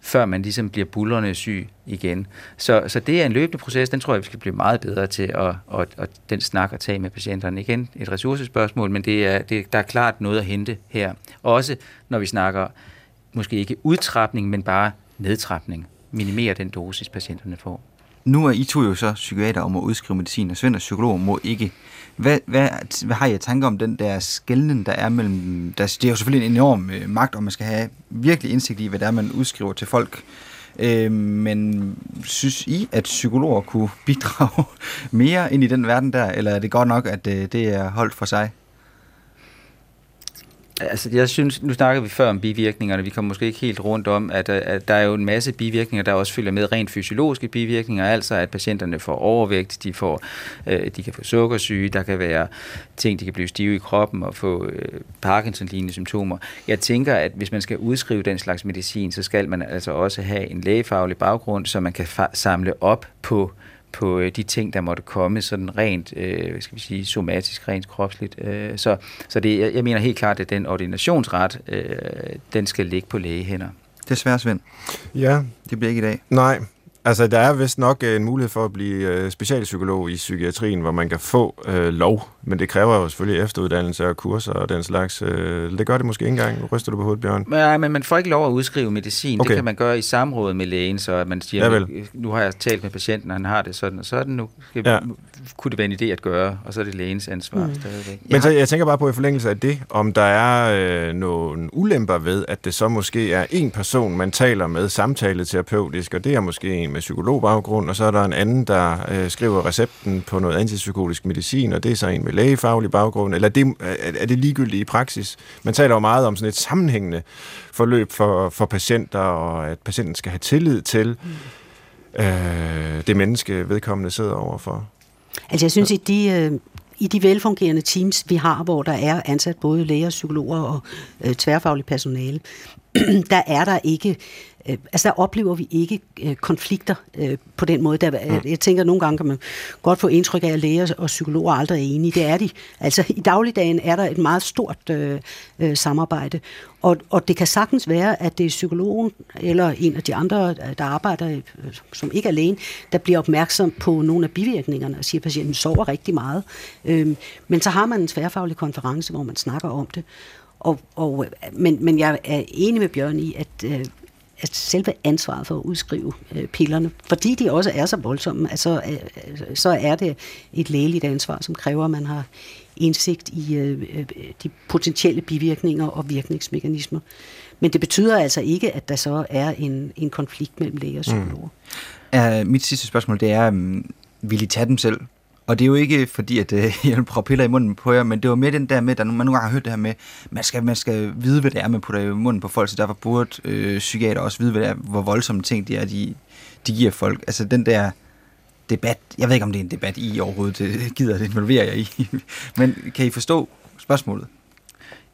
før man ligesom bliver bullerne syg igen. Så, så det er en løbende proces, den tror jeg, vi skal blive meget bedre til at, at, at den snak at tage med patienterne. Igen et ressourcespørgsmål, men det er, det, der er klart noget at hente her. Også når vi snakker måske ikke udtrapning, men bare nedtrapning. Minimere den dosis, patienterne får. Nu er I to jo så psykiater om at udskrive medicin, og Svend og psykolog må ikke. Hvad, hvad, hvad har I tanker om den der skældning, der er mellem... Der, det er jo selvfølgelig en enorm øh, magt, og man skal have virkelig indsigt i, hvad det er, man udskriver til folk. Øh, men synes I, at psykologer kunne bidrage mere ind i den verden der, eller er det godt nok, at øh, det er holdt for sig? Altså, jeg synes, nu snakker vi før om bivirkningerne, vi kommer måske ikke helt rundt om, at, øh, at der er jo en masse bivirkninger, der også følger med rent fysiologiske bivirkninger, altså at patienterne får overvægt, de, får, øh, de kan få sukkersyge, der kan være ting, de kan blive stive i kroppen og få øh, Parkinson-lignende symptomer. Jeg tænker, at hvis man skal udskrive den slags medicin, så skal man altså også have en lægefaglig baggrund, så man kan samle op på på øh, de ting, der måtte komme, sådan rent, øh, hvad skal vi sige, somatisk, rent kropsligt. Øh, så så det, jeg, jeg mener helt klart, at den ordinationsret, øh, den skal ligge på lægehænder. Det er svært, Svend. Ja. Det bliver ikke i dag. Nej, Altså, der er vist nok øh, en mulighed for at blive øh, specialpsykolog i psykiatrien, hvor man kan få øh, lov, men det kræver jo selvfølgelig efteruddannelse og kurser og den slags. Øh, det gør det måske ikke engang. Ryster du på hovedet, Bjørn? Nej, men man får ikke lov at udskrive medicin. Okay. Det kan man gøre i samråd med lægen, så at man siger, ja, nu har jeg talt med patienten, og han har det sådan og sådan, nu skal ja. vi, kunne det være en idé at gøre, og så er det lægens ansvar mm. stadigvæk. Men så, jeg tænker bare på i forlængelse af det, om der er øh, nogle ulemper ved, at det så måske er en person, man taler med samtaleterapeutisk, og det er måske en med psykologbaggrund, og så er der en anden, der øh, skriver recepten på noget antipsykotisk medicin, og det er så en med lægefaglig baggrund, eller det, er det ligegyldigt i praksis? Man taler jo meget om sådan et sammenhængende forløb for, for patienter, og at patienten skal have tillid til mm. øh, det menneske, vedkommende sidder overfor. Altså jeg synes, i de, øh, i de velfungerende teams, vi har, hvor der er ansat både læger, psykologer og øh, tværfaglig personale, der er der ikke øh, altså der oplever vi ikke øh, konflikter øh, på den måde. Der, mm. Jeg tænker, at nogle gange kan man godt få indtryk af, at læger og psykologer aldrig er enige. Det er de. Altså i dagligdagen er der et meget stort øh, øh, samarbejde. Og, og det kan sagtens være, at det er psykologen eller en af de andre, der arbejder, øh, som ikke er lægen, der bliver opmærksom på nogle af bivirkningerne og siger, at patienten sover rigtig meget. Øh, men så har man en tværfaglig konference, hvor man snakker om det. Og, og, men, men jeg er enig med Bjørn i, at øh, at selve ansvaret for at udskrive øh, pillerne, fordi de også er så voldsomme, altså, øh, øh så er det et lægeligt ansvar, som kræver, at man har indsigt i øh, øh, de potentielle bivirkninger og virkningsmekanismer. Men det betyder altså ikke, at der så er en, en konflikt mellem læger og psykologer. Mm. Uh, mit sidste spørgsmål, det er, um, vil I tage dem selv? Og det er jo ikke fordi, at øh, jeg prøver piller i munden på jer, men det var mere den der med, at man nogle gange har hørt det her med, man skal, man skal vide, hvad det er, man putter i munden på folk, så derfor burde øh, psykiater også vide, hvad det er, hvor voldsomme ting det er, de, de giver folk. Altså den der debat, jeg ved ikke, om det er en debat, I overhovedet det gider det involvere jer i, men kan I forstå spørgsmålet?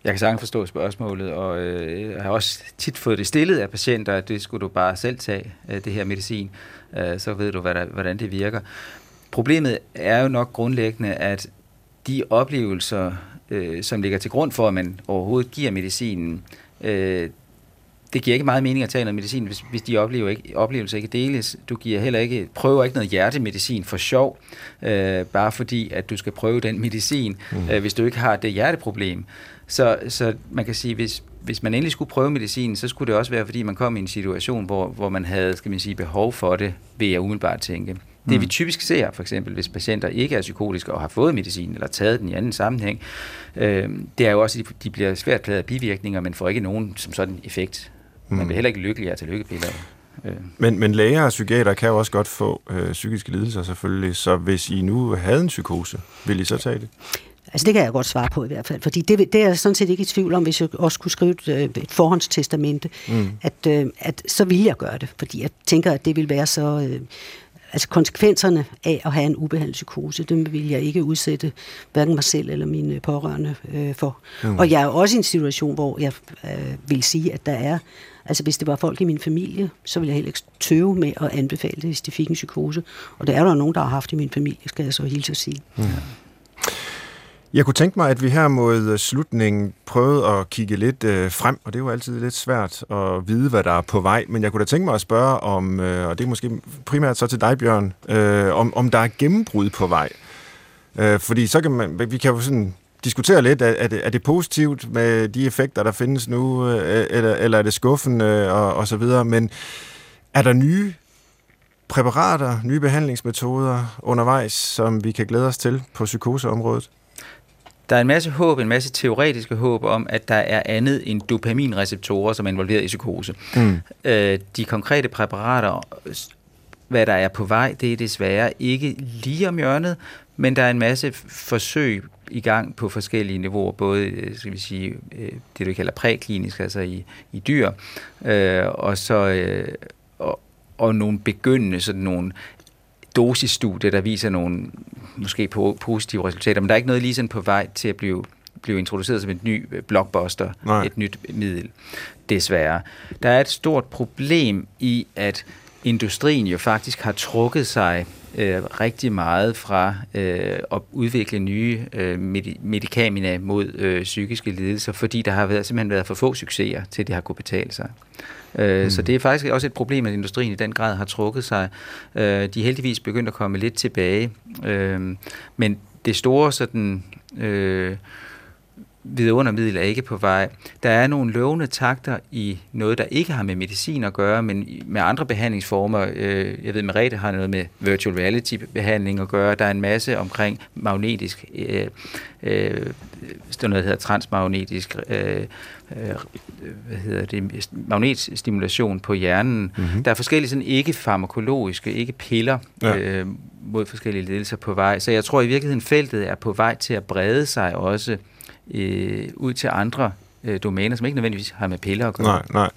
Jeg kan sagtens forstå spørgsmålet, og øh, jeg har også tit fået det stillet af patienter, at det skulle du bare selv tage, øh, det her medicin, øh, så ved du, hvad der, hvordan det virker. Problemet er jo nok grundlæggende, at de oplevelser, øh, som ligger til grund for, at man overhovedet giver medicinen, øh, det giver ikke meget mening at tage noget medicin, hvis, hvis de oplever ikke, oplevelser ikke deles. Du giver heller ikke, prøver ikke noget hjertemedicin for sjov, øh, bare fordi, at du skal prøve den medicin, mm. øh, hvis du ikke har det hjerteproblem. Så, så man kan sige, hvis, hvis man endelig skulle prøve medicin, så skulle det også være, fordi man kom i en situation, hvor, hvor man havde skal man sige, behov for det, vil jeg umiddelbart tænke. Det mm. vi typisk ser, for eksempel hvis patienter ikke er psykotiske og har fået medicin eller taget den i anden sammenhæng, øh, det er jo også, at de bliver svært pladet af bivirkninger, men får ikke nogen som sådan effekt. Man bliver mm. heller ikke lykkelig af til lykkepiller. Øh. Men, men læger og psykiater kan jo også godt få øh, psykiske lidelser selvfølgelig, så hvis I nu havde en psykose, vil I så tage det? Altså det kan jeg godt svare på i hvert fald, fordi det, det er jeg sådan set ikke i tvivl om, hvis jeg også kunne skrive et, øh, et forhåndstestamente, mm. at, øh, at så vil jeg gøre det, fordi jeg tænker, at det vil være så... Altså konsekvenserne af at have en ubehandlet psykose, dem vil jeg ikke udsætte hverken mig selv eller mine pårørende øh, for. Mm. Og jeg er også i en situation, hvor jeg øh, vil sige, at der er, altså hvis det var folk i min familie, så ville jeg heller ikke tøve med at anbefale det, hvis de fik en psykose. Og det er der nogen, der har haft i min familie, skal jeg så hilse at sige. Mm. Jeg kunne tænke mig, at vi her mod øh, slutningen prøvede at kigge lidt øh, frem, og det er jo altid lidt svært at vide, hvad der er på vej, men jeg kunne da tænke mig at spørge om, øh, og det er måske primært så til dig, Bjørn, øh, om, om der er gennembrud på vej. Øh, fordi så kan man, vi kan jo sådan diskutere lidt, er, er, det, er det positivt med de effekter, der findes nu, øh, eller, eller er det skuffende og, og så videre, men er der nye præparater, nye behandlingsmetoder undervejs, som vi kan glæde os til på psykoseområdet? Der er en masse håb, en masse teoretiske håb om, at der er andet end dopaminreceptorer, som er involveret i psykose. Mm. Øh, de konkrete præparater, hvad der er på vej, det er desværre ikke lige om hjørnet, men der er en masse forsøg i gang på forskellige niveauer, både øh, skal vi sige, øh, det du kalder præklinisk, altså i, i dyr, øh, og så øh, og, og nogle begyndende sådan nogle dosisstudie, der viser nogle måske positive resultater, men der er ikke noget lige sådan på vej til at blive blive introduceret som et ny øh, blockbuster, Nej. et nyt middel, desværre. Der er et stort problem i, at industrien jo faktisk har trukket sig øh, rigtig meget fra øh, at udvikle nye øh, medikaminer mod øh, psykiske lidelser, fordi der har været, simpelthen været for få succeser til, det har kunne betale sig. Øh, mm. Så det er faktisk også et problem, at industrien i den grad har trukket sig. Øh, de er heldigvis begyndt at komme lidt tilbage. Øh, men det store sådan... Øh, vidundermiddel er ikke på vej. Der er nogle lovende takter i noget, der ikke har med medicin at gøre, men med andre behandlingsformer. Øh, jeg ved, Merete har noget med virtual reality-behandling at gøre. Der er en masse omkring magnetisk, øh, øh, noget, der hedder transmagnetisk, øh, hvad hedder det, magnetstimulation på hjernen. Mm-hmm. Der er forskellige sådan ikke farmakologiske, ikke piller ja. øh, mod forskellige lidelser på vej. Så jeg tror i virkeligheden, feltet er på vej til at brede sig også øh, ud til andre øh, domæner, som ikke nødvendigvis har med piller at gøre. Nej, nej.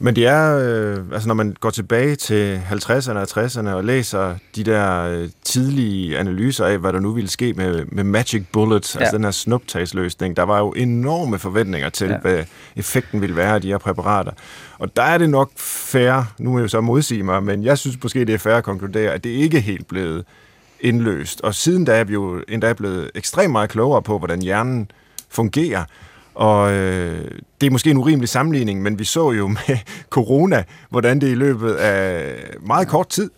Men det er, øh, altså når man går tilbage til 50'erne og 60'erne og læser de der øh, tidlige analyser af, hvad der nu ville ske med, med Magic Bullet, ja. altså den her snuptagsløsning, der var jo enorme forventninger til, ja. hvad effekten ville være af de her præparater. Og der er det nok fair, nu må jeg jo så modsige mig, men jeg synes måske, det er fair at konkludere, at det ikke er helt blevet indløst. Og siden da er vi jo endda blevet ekstremt meget klogere på, hvordan hjernen fungerer. Og øh, det er måske en urimelig sammenligning, men vi så jo med corona, hvordan det i løbet af meget kort tid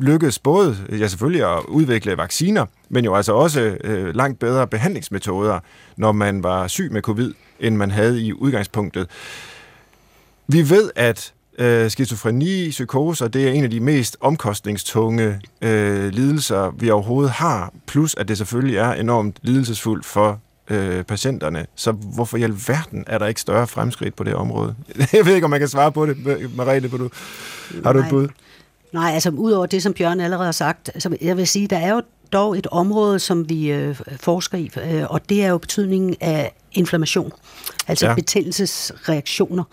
lykkedes både, ja selvfølgelig at udvikle vacciner, men jo altså også øh, langt bedre behandlingsmetoder, når man var syg med covid, end man havde i udgangspunktet. Vi ved, at Øh, skizofreni, psykoser, det er en af de mest omkostningstunge øh, lidelser, vi overhovedet har. Plus, at det selvfølgelig er enormt lidelsesfuldt for øh, patienterne. Så hvorfor i alverden er der ikke større fremskridt på det område? Jeg ved ikke, om man kan svare på det, Mariette. Du. Har du et bud? Nej, altså udover det, som Bjørn allerede har sagt, altså, jeg vil sige, der er jo dog et område, som vi øh, forsker i, øh, og det er jo betydningen af inflammation, altså ja. betændelsesreaktioner.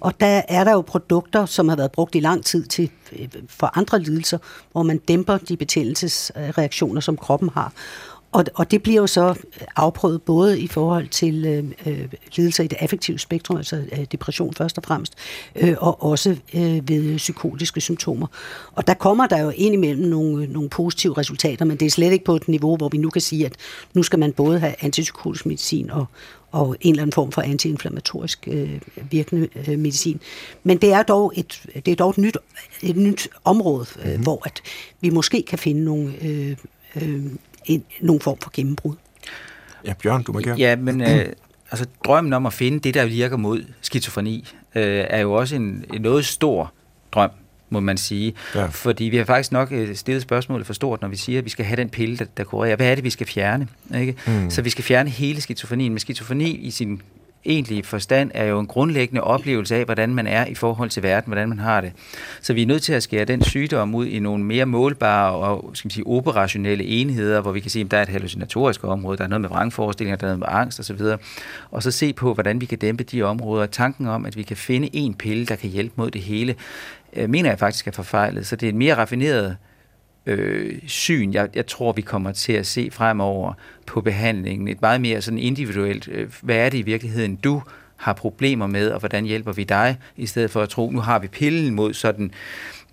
Og der er der jo produkter, som har været brugt i lang tid til øh, for andre lidelser, hvor man dæmper de betændelsesreaktioner, som kroppen har. Og, og det bliver jo så afprøvet både i forhold til øh, øh, lidelser i det affektive spektrum, altså øh, depression først og fremmest, øh, og også øh, ved psykotiske symptomer. Og der kommer der jo indimellem nogle, nogle positive resultater, men det er slet ikke på et niveau, hvor vi nu kan sige, at nu skal man både have antipsykotisk medicin og, og en eller anden form for antiinflammatorisk øh, virkende øh, medicin. Men det er dog et, det er dog et, nyt, et nyt område, øh, mm-hmm. hvor at vi måske kan finde nogle øh, øh, en, nogen form for gennembrud. Ja, Bjørn, du må gerne. Ja, men øh, altså, drømmen om at finde det, der virker mod skizofreni, øh, er jo også en, en noget stor drøm, må man sige. Ja. Fordi vi har faktisk nok øh, stillet spørgsmålet for stort, når vi siger, at vi skal have den pille, der, der kurerer. Hvad er det, vi skal fjerne? Ikke? Mm. Så vi skal fjerne hele skizofrenien. Men skizofreni i sin egentlige forstand er jo en grundlæggende oplevelse af, hvordan man er i forhold til verden, hvordan man har det. Så vi er nødt til at skære den sygdom ud i nogle mere målbare og skal man sige, operationelle enheder, hvor vi kan se, at der er et hallucinatorisk område, der er noget med vrangforestillinger, der er noget med angst osv., og så se på, hvordan vi kan dæmpe de områder. Tanken om, at vi kan finde en pille, der kan hjælpe mod det hele, øh, mener jeg faktisk er forfejlet. Så det er en mere raffineret øh, syn, jeg, jeg tror, vi kommer til at se fremover på behandlingen. Et meget mere sådan individuelt, øh, hvad er det i virkeligheden, du har problemer med, og hvordan hjælper vi dig, i stedet for at tro, nu har vi pillen mod sådan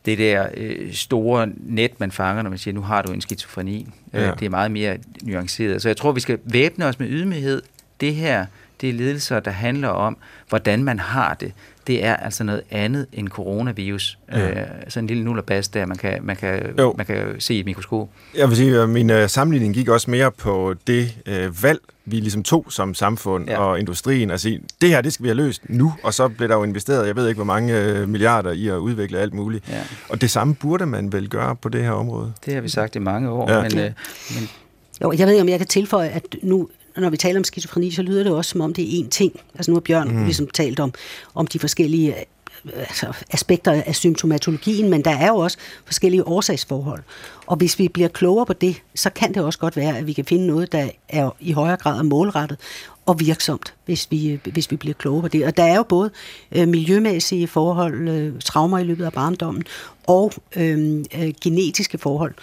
det der øh, store net, man fanger, når man siger, nu har du en skizofreni. Øh, ja. Øh, det er meget mere nuanceret. Så jeg tror, vi skal væbne os med ydmyghed. Det her, det er ledelser, der handler om, hvordan man har det det er altså noget andet end coronavirus. Ja. Øh, sådan en lille nullerbas der, man kan, man, kan, man kan se i et mikroskop. Jeg vil sige, at min uh, sammenligning gik også mere på det uh, valg, vi ligesom tog som samfund ja. og industrien, at sige, det her, det skal vi have løst nu, og så blev der jo investeret, jeg ved ikke, hvor mange uh, milliarder i at udvikle alt muligt. Ja. Og det samme burde man vel gøre på det her område. Det har vi sagt i mange år, ja. men, uh, men jo, jeg ved ikke, om jeg kan tilføje, at nu, når vi taler om skizofreni, så lyder det også, som om det er én ting. Altså nu har Bjørn mm. ligesom talt om, om de forskellige altså, aspekter af symptomatologien, men der er jo også forskellige årsagsforhold. Og hvis vi bliver klogere på det, så kan det også godt være, at vi kan finde noget, der er i højere grad målrettet og virksomt, hvis vi, hvis vi bliver klogere på det. Og der er jo både øh, miljømæssige forhold, øh, traumer i løbet af barndommen, og øh, øh, genetiske forhold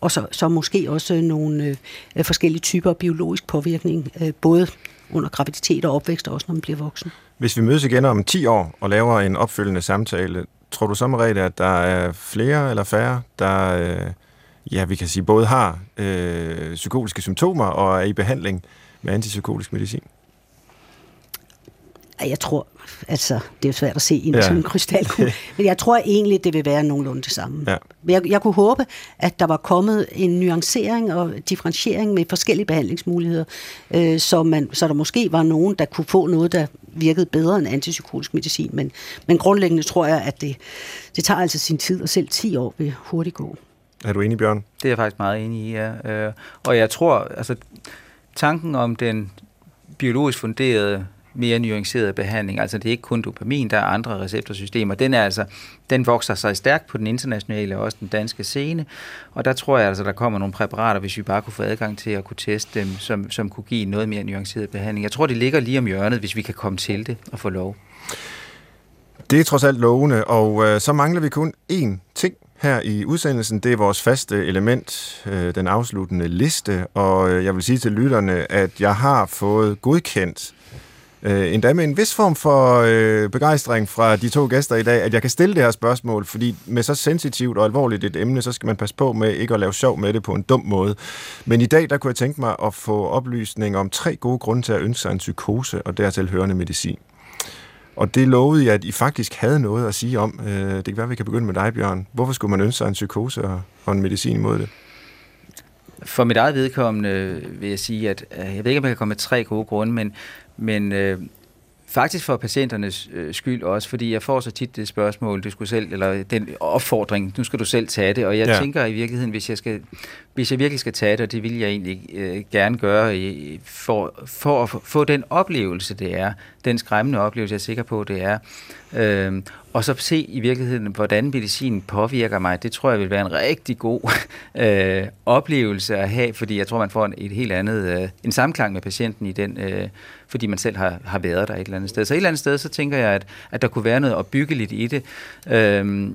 og så, så måske også nogle øh, forskellige typer biologisk påvirkning, øh, både under graviditet og opvækst, og også når man bliver voksen. Hvis vi mødes igen om 10 år og laver en opfølgende samtale, tror du så, Merete, at der er flere eller færre, der, øh, ja, vi kan sige, både har øh, psykotiske symptomer og er i behandling med antipsykotisk medicin? Jeg tror, altså, det er svært at se i ja. sådan en krystalkugle, men jeg tror egentlig, det vil være nogenlunde det samme. Ja. Jeg, jeg kunne håbe, at der var kommet en nuancering og differentiering med forskellige behandlingsmuligheder, øh, så, man, så der måske var nogen, der kunne få noget, der virkede bedre end antipsykotisk medicin, men, men grundlæggende tror jeg, at det, det tager altså sin tid, og selv 10 år vil hurtigt gå. Er du enig, Bjørn? Det er jeg faktisk meget enig i, ja. Øh, og jeg tror, altså tanken om den biologisk funderede mere nuanceret behandling. Altså det er ikke kun dopamin, der er andre receptorsystemer. Den, er altså, den vokser sig stærkt på den internationale og også den danske scene, og der tror jeg altså, der kommer nogle præparater, hvis vi bare kunne få adgang til at kunne teste dem, som, som kunne give noget mere nuanceret behandling. Jeg tror, det ligger lige om hjørnet, hvis vi kan komme til det og få lov. Det er trods alt lovende, og øh, så mangler vi kun én ting her i udsendelsen. Det er vores faste element, øh, den afsluttende liste, og øh, jeg vil sige til lytterne, at jeg har fået godkendt øh, endda med en vis form for øh, begejstring fra de to gæster i dag, at jeg kan stille det her spørgsmål, fordi med så sensitivt og alvorligt et emne, så skal man passe på med ikke at lave sjov med det på en dum måde. Men i dag, der kunne jeg tænke mig at få oplysning om tre gode grunde til at ønske sig en psykose og dertil hørende medicin. Og det lovede jeg, at I faktisk havde noget at sige om. Øh, det kan være, at vi kan begynde med dig, Bjørn. Hvorfor skulle man ønske sig en psykose og en medicin imod det? For mit eget vedkommende vil jeg sige, at øh, jeg ved ikke, om jeg kan komme med tre gode grunde, men, men øh, Faktisk for patienternes øh, skyld også, fordi jeg får så tit det spørgsmål, du skulle selv, eller den opfordring, nu skal du selv tage det, og jeg ja. tænker i virkeligheden, hvis jeg, skal, hvis jeg virkelig skal tage det, og det vil jeg egentlig øh, gerne gøre, i, for, for at få den oplevelse, det er, den skræmmende oplevelse, jeg er sikker på, det er, øh, Øhm, og så se i virkeligheden, hvordan medicinen påvirker mig, det tror jeg vil være en rigtig god øh, oplevelse at have, fordi jeg tror, man får en, et helt andet, øh, en samklang med patienten i den, øh, fordi man selv har, har været der et eller andet sted. Så et eller andet sted, så tænker jeg, at, at der kunne være noget opbyggeligt i det. Øh,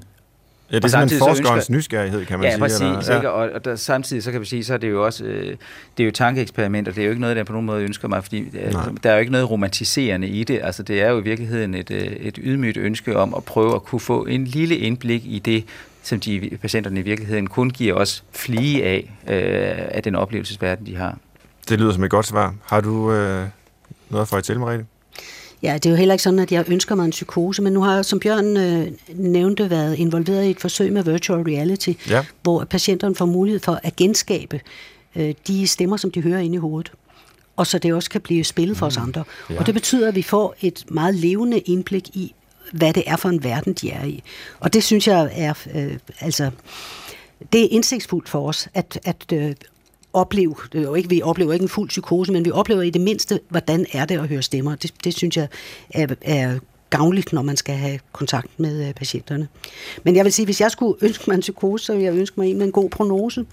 Ja, det er simpelthen forskerens ønsker, nysgerrighed, kan man ja, sige. Præcis, eller, ja, og, og der, samtidig så kan vi sige, så er det jo også øh, det er jo tankeeksperimenter, det er jo ikke noget, der på nogen måde ønsker mig, fordi øh, der er jo ikke noget romantiserende i det. Altså det er jo i virkeligheden et, øh, et ydmygt ønske om at prøve at kunne få en lille indblik i det, som de patienterne i virkeligheden kun giver os flie af, øh, af den oplevelsesverden, de har. Det lyder som et godt svar. Har du øh, noget at få til, Marie? Ja, det er jo heller ikke sådan, at jeg ønsker mig en psykose, men nu har jeg, som Bjørn øh, nævnte, været involveret i et forsøg med virtual reality, ja. hvor patienterne får mulighed for at genskabe øh, de stemmer, som de hører inde i hovedet. Og så det også kan blive spillet for os mm. andre. Ja. Og det betyder, at vi får et meget levende indblik i, hvad det er for en verden, de er i. Og det synes jeg er, øh, altså, det er indsigtsfuldt for os, at, at øh, opleve, det er jo ikke, vi oplever ikke en fuld psykose, men vi oplever i det mindste, hvordan er det at høre stemmer. Det, det synes jeg er, er gavnligt, når man skal have kontakt med øh, patienterne. Men jeg vil sige, hvis jeg skulle ønske mig en psykose, så ville jeg ønske mig en med en god prognose.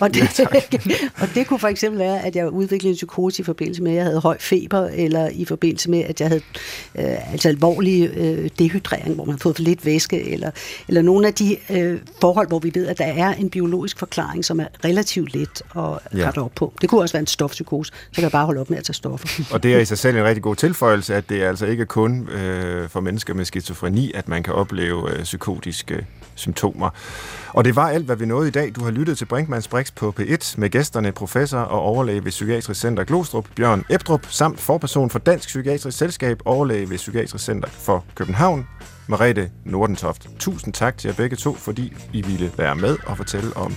Og det, ja, og det kunne for eksempel være, at jeg udviklede en psykose i forbindelse med, at jeg havde høj feber, eller i forbindelse med, at jeg havde øh, altså alvorlig øh, dehydrering, hvor man har fået for lidt væske, eller, eller nogle af de øh, forhold, hvor vi ved, at der er en biologisk forklaring, som er relativt let at ja. rette op på. Det kunne også være en stofpsykose, så kan jeg bare holde op med at tage stoffer. Og det er i sig selv en rigtig god tilføjelse, at det er altså ikke kun øh, øh, for mennesker med skizofreni, at man kan opleve øh, psykotiske øh, symptomer. Og det var alt, hvad vi nåede i dag. Du har lyttet til Brinkmanns Brix på P1 med gæsterne professor og overlæge ved Psykiatrisk Center Glostrup, Bjørn Ebdrup, samt forperson for Dansk Psykiatrisk Selskab, overlæge ved Psykiatrisk Center for København, Marete Nordentoft. Tusind tak til jer begge to, fordi I ville være med og fortælle om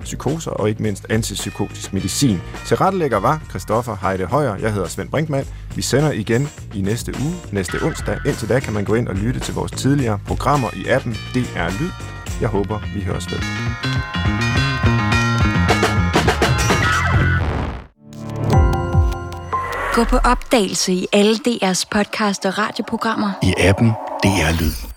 psykoser og ikke mindst antipsykotisk medicin. Til rettelægger var Christoffer Heide Højer. Jeg hedder Svend Brinkmann. Vi sender igen i næste uge, næste onsdag. Indtil da kan man gå ind og lytte til vores tidligere programmer i appen DR Lyd. Jeg håber, vi høres ved. Gå på opdagelse i alle DR's podcast og radioprogrammer. I appen DR Lyd.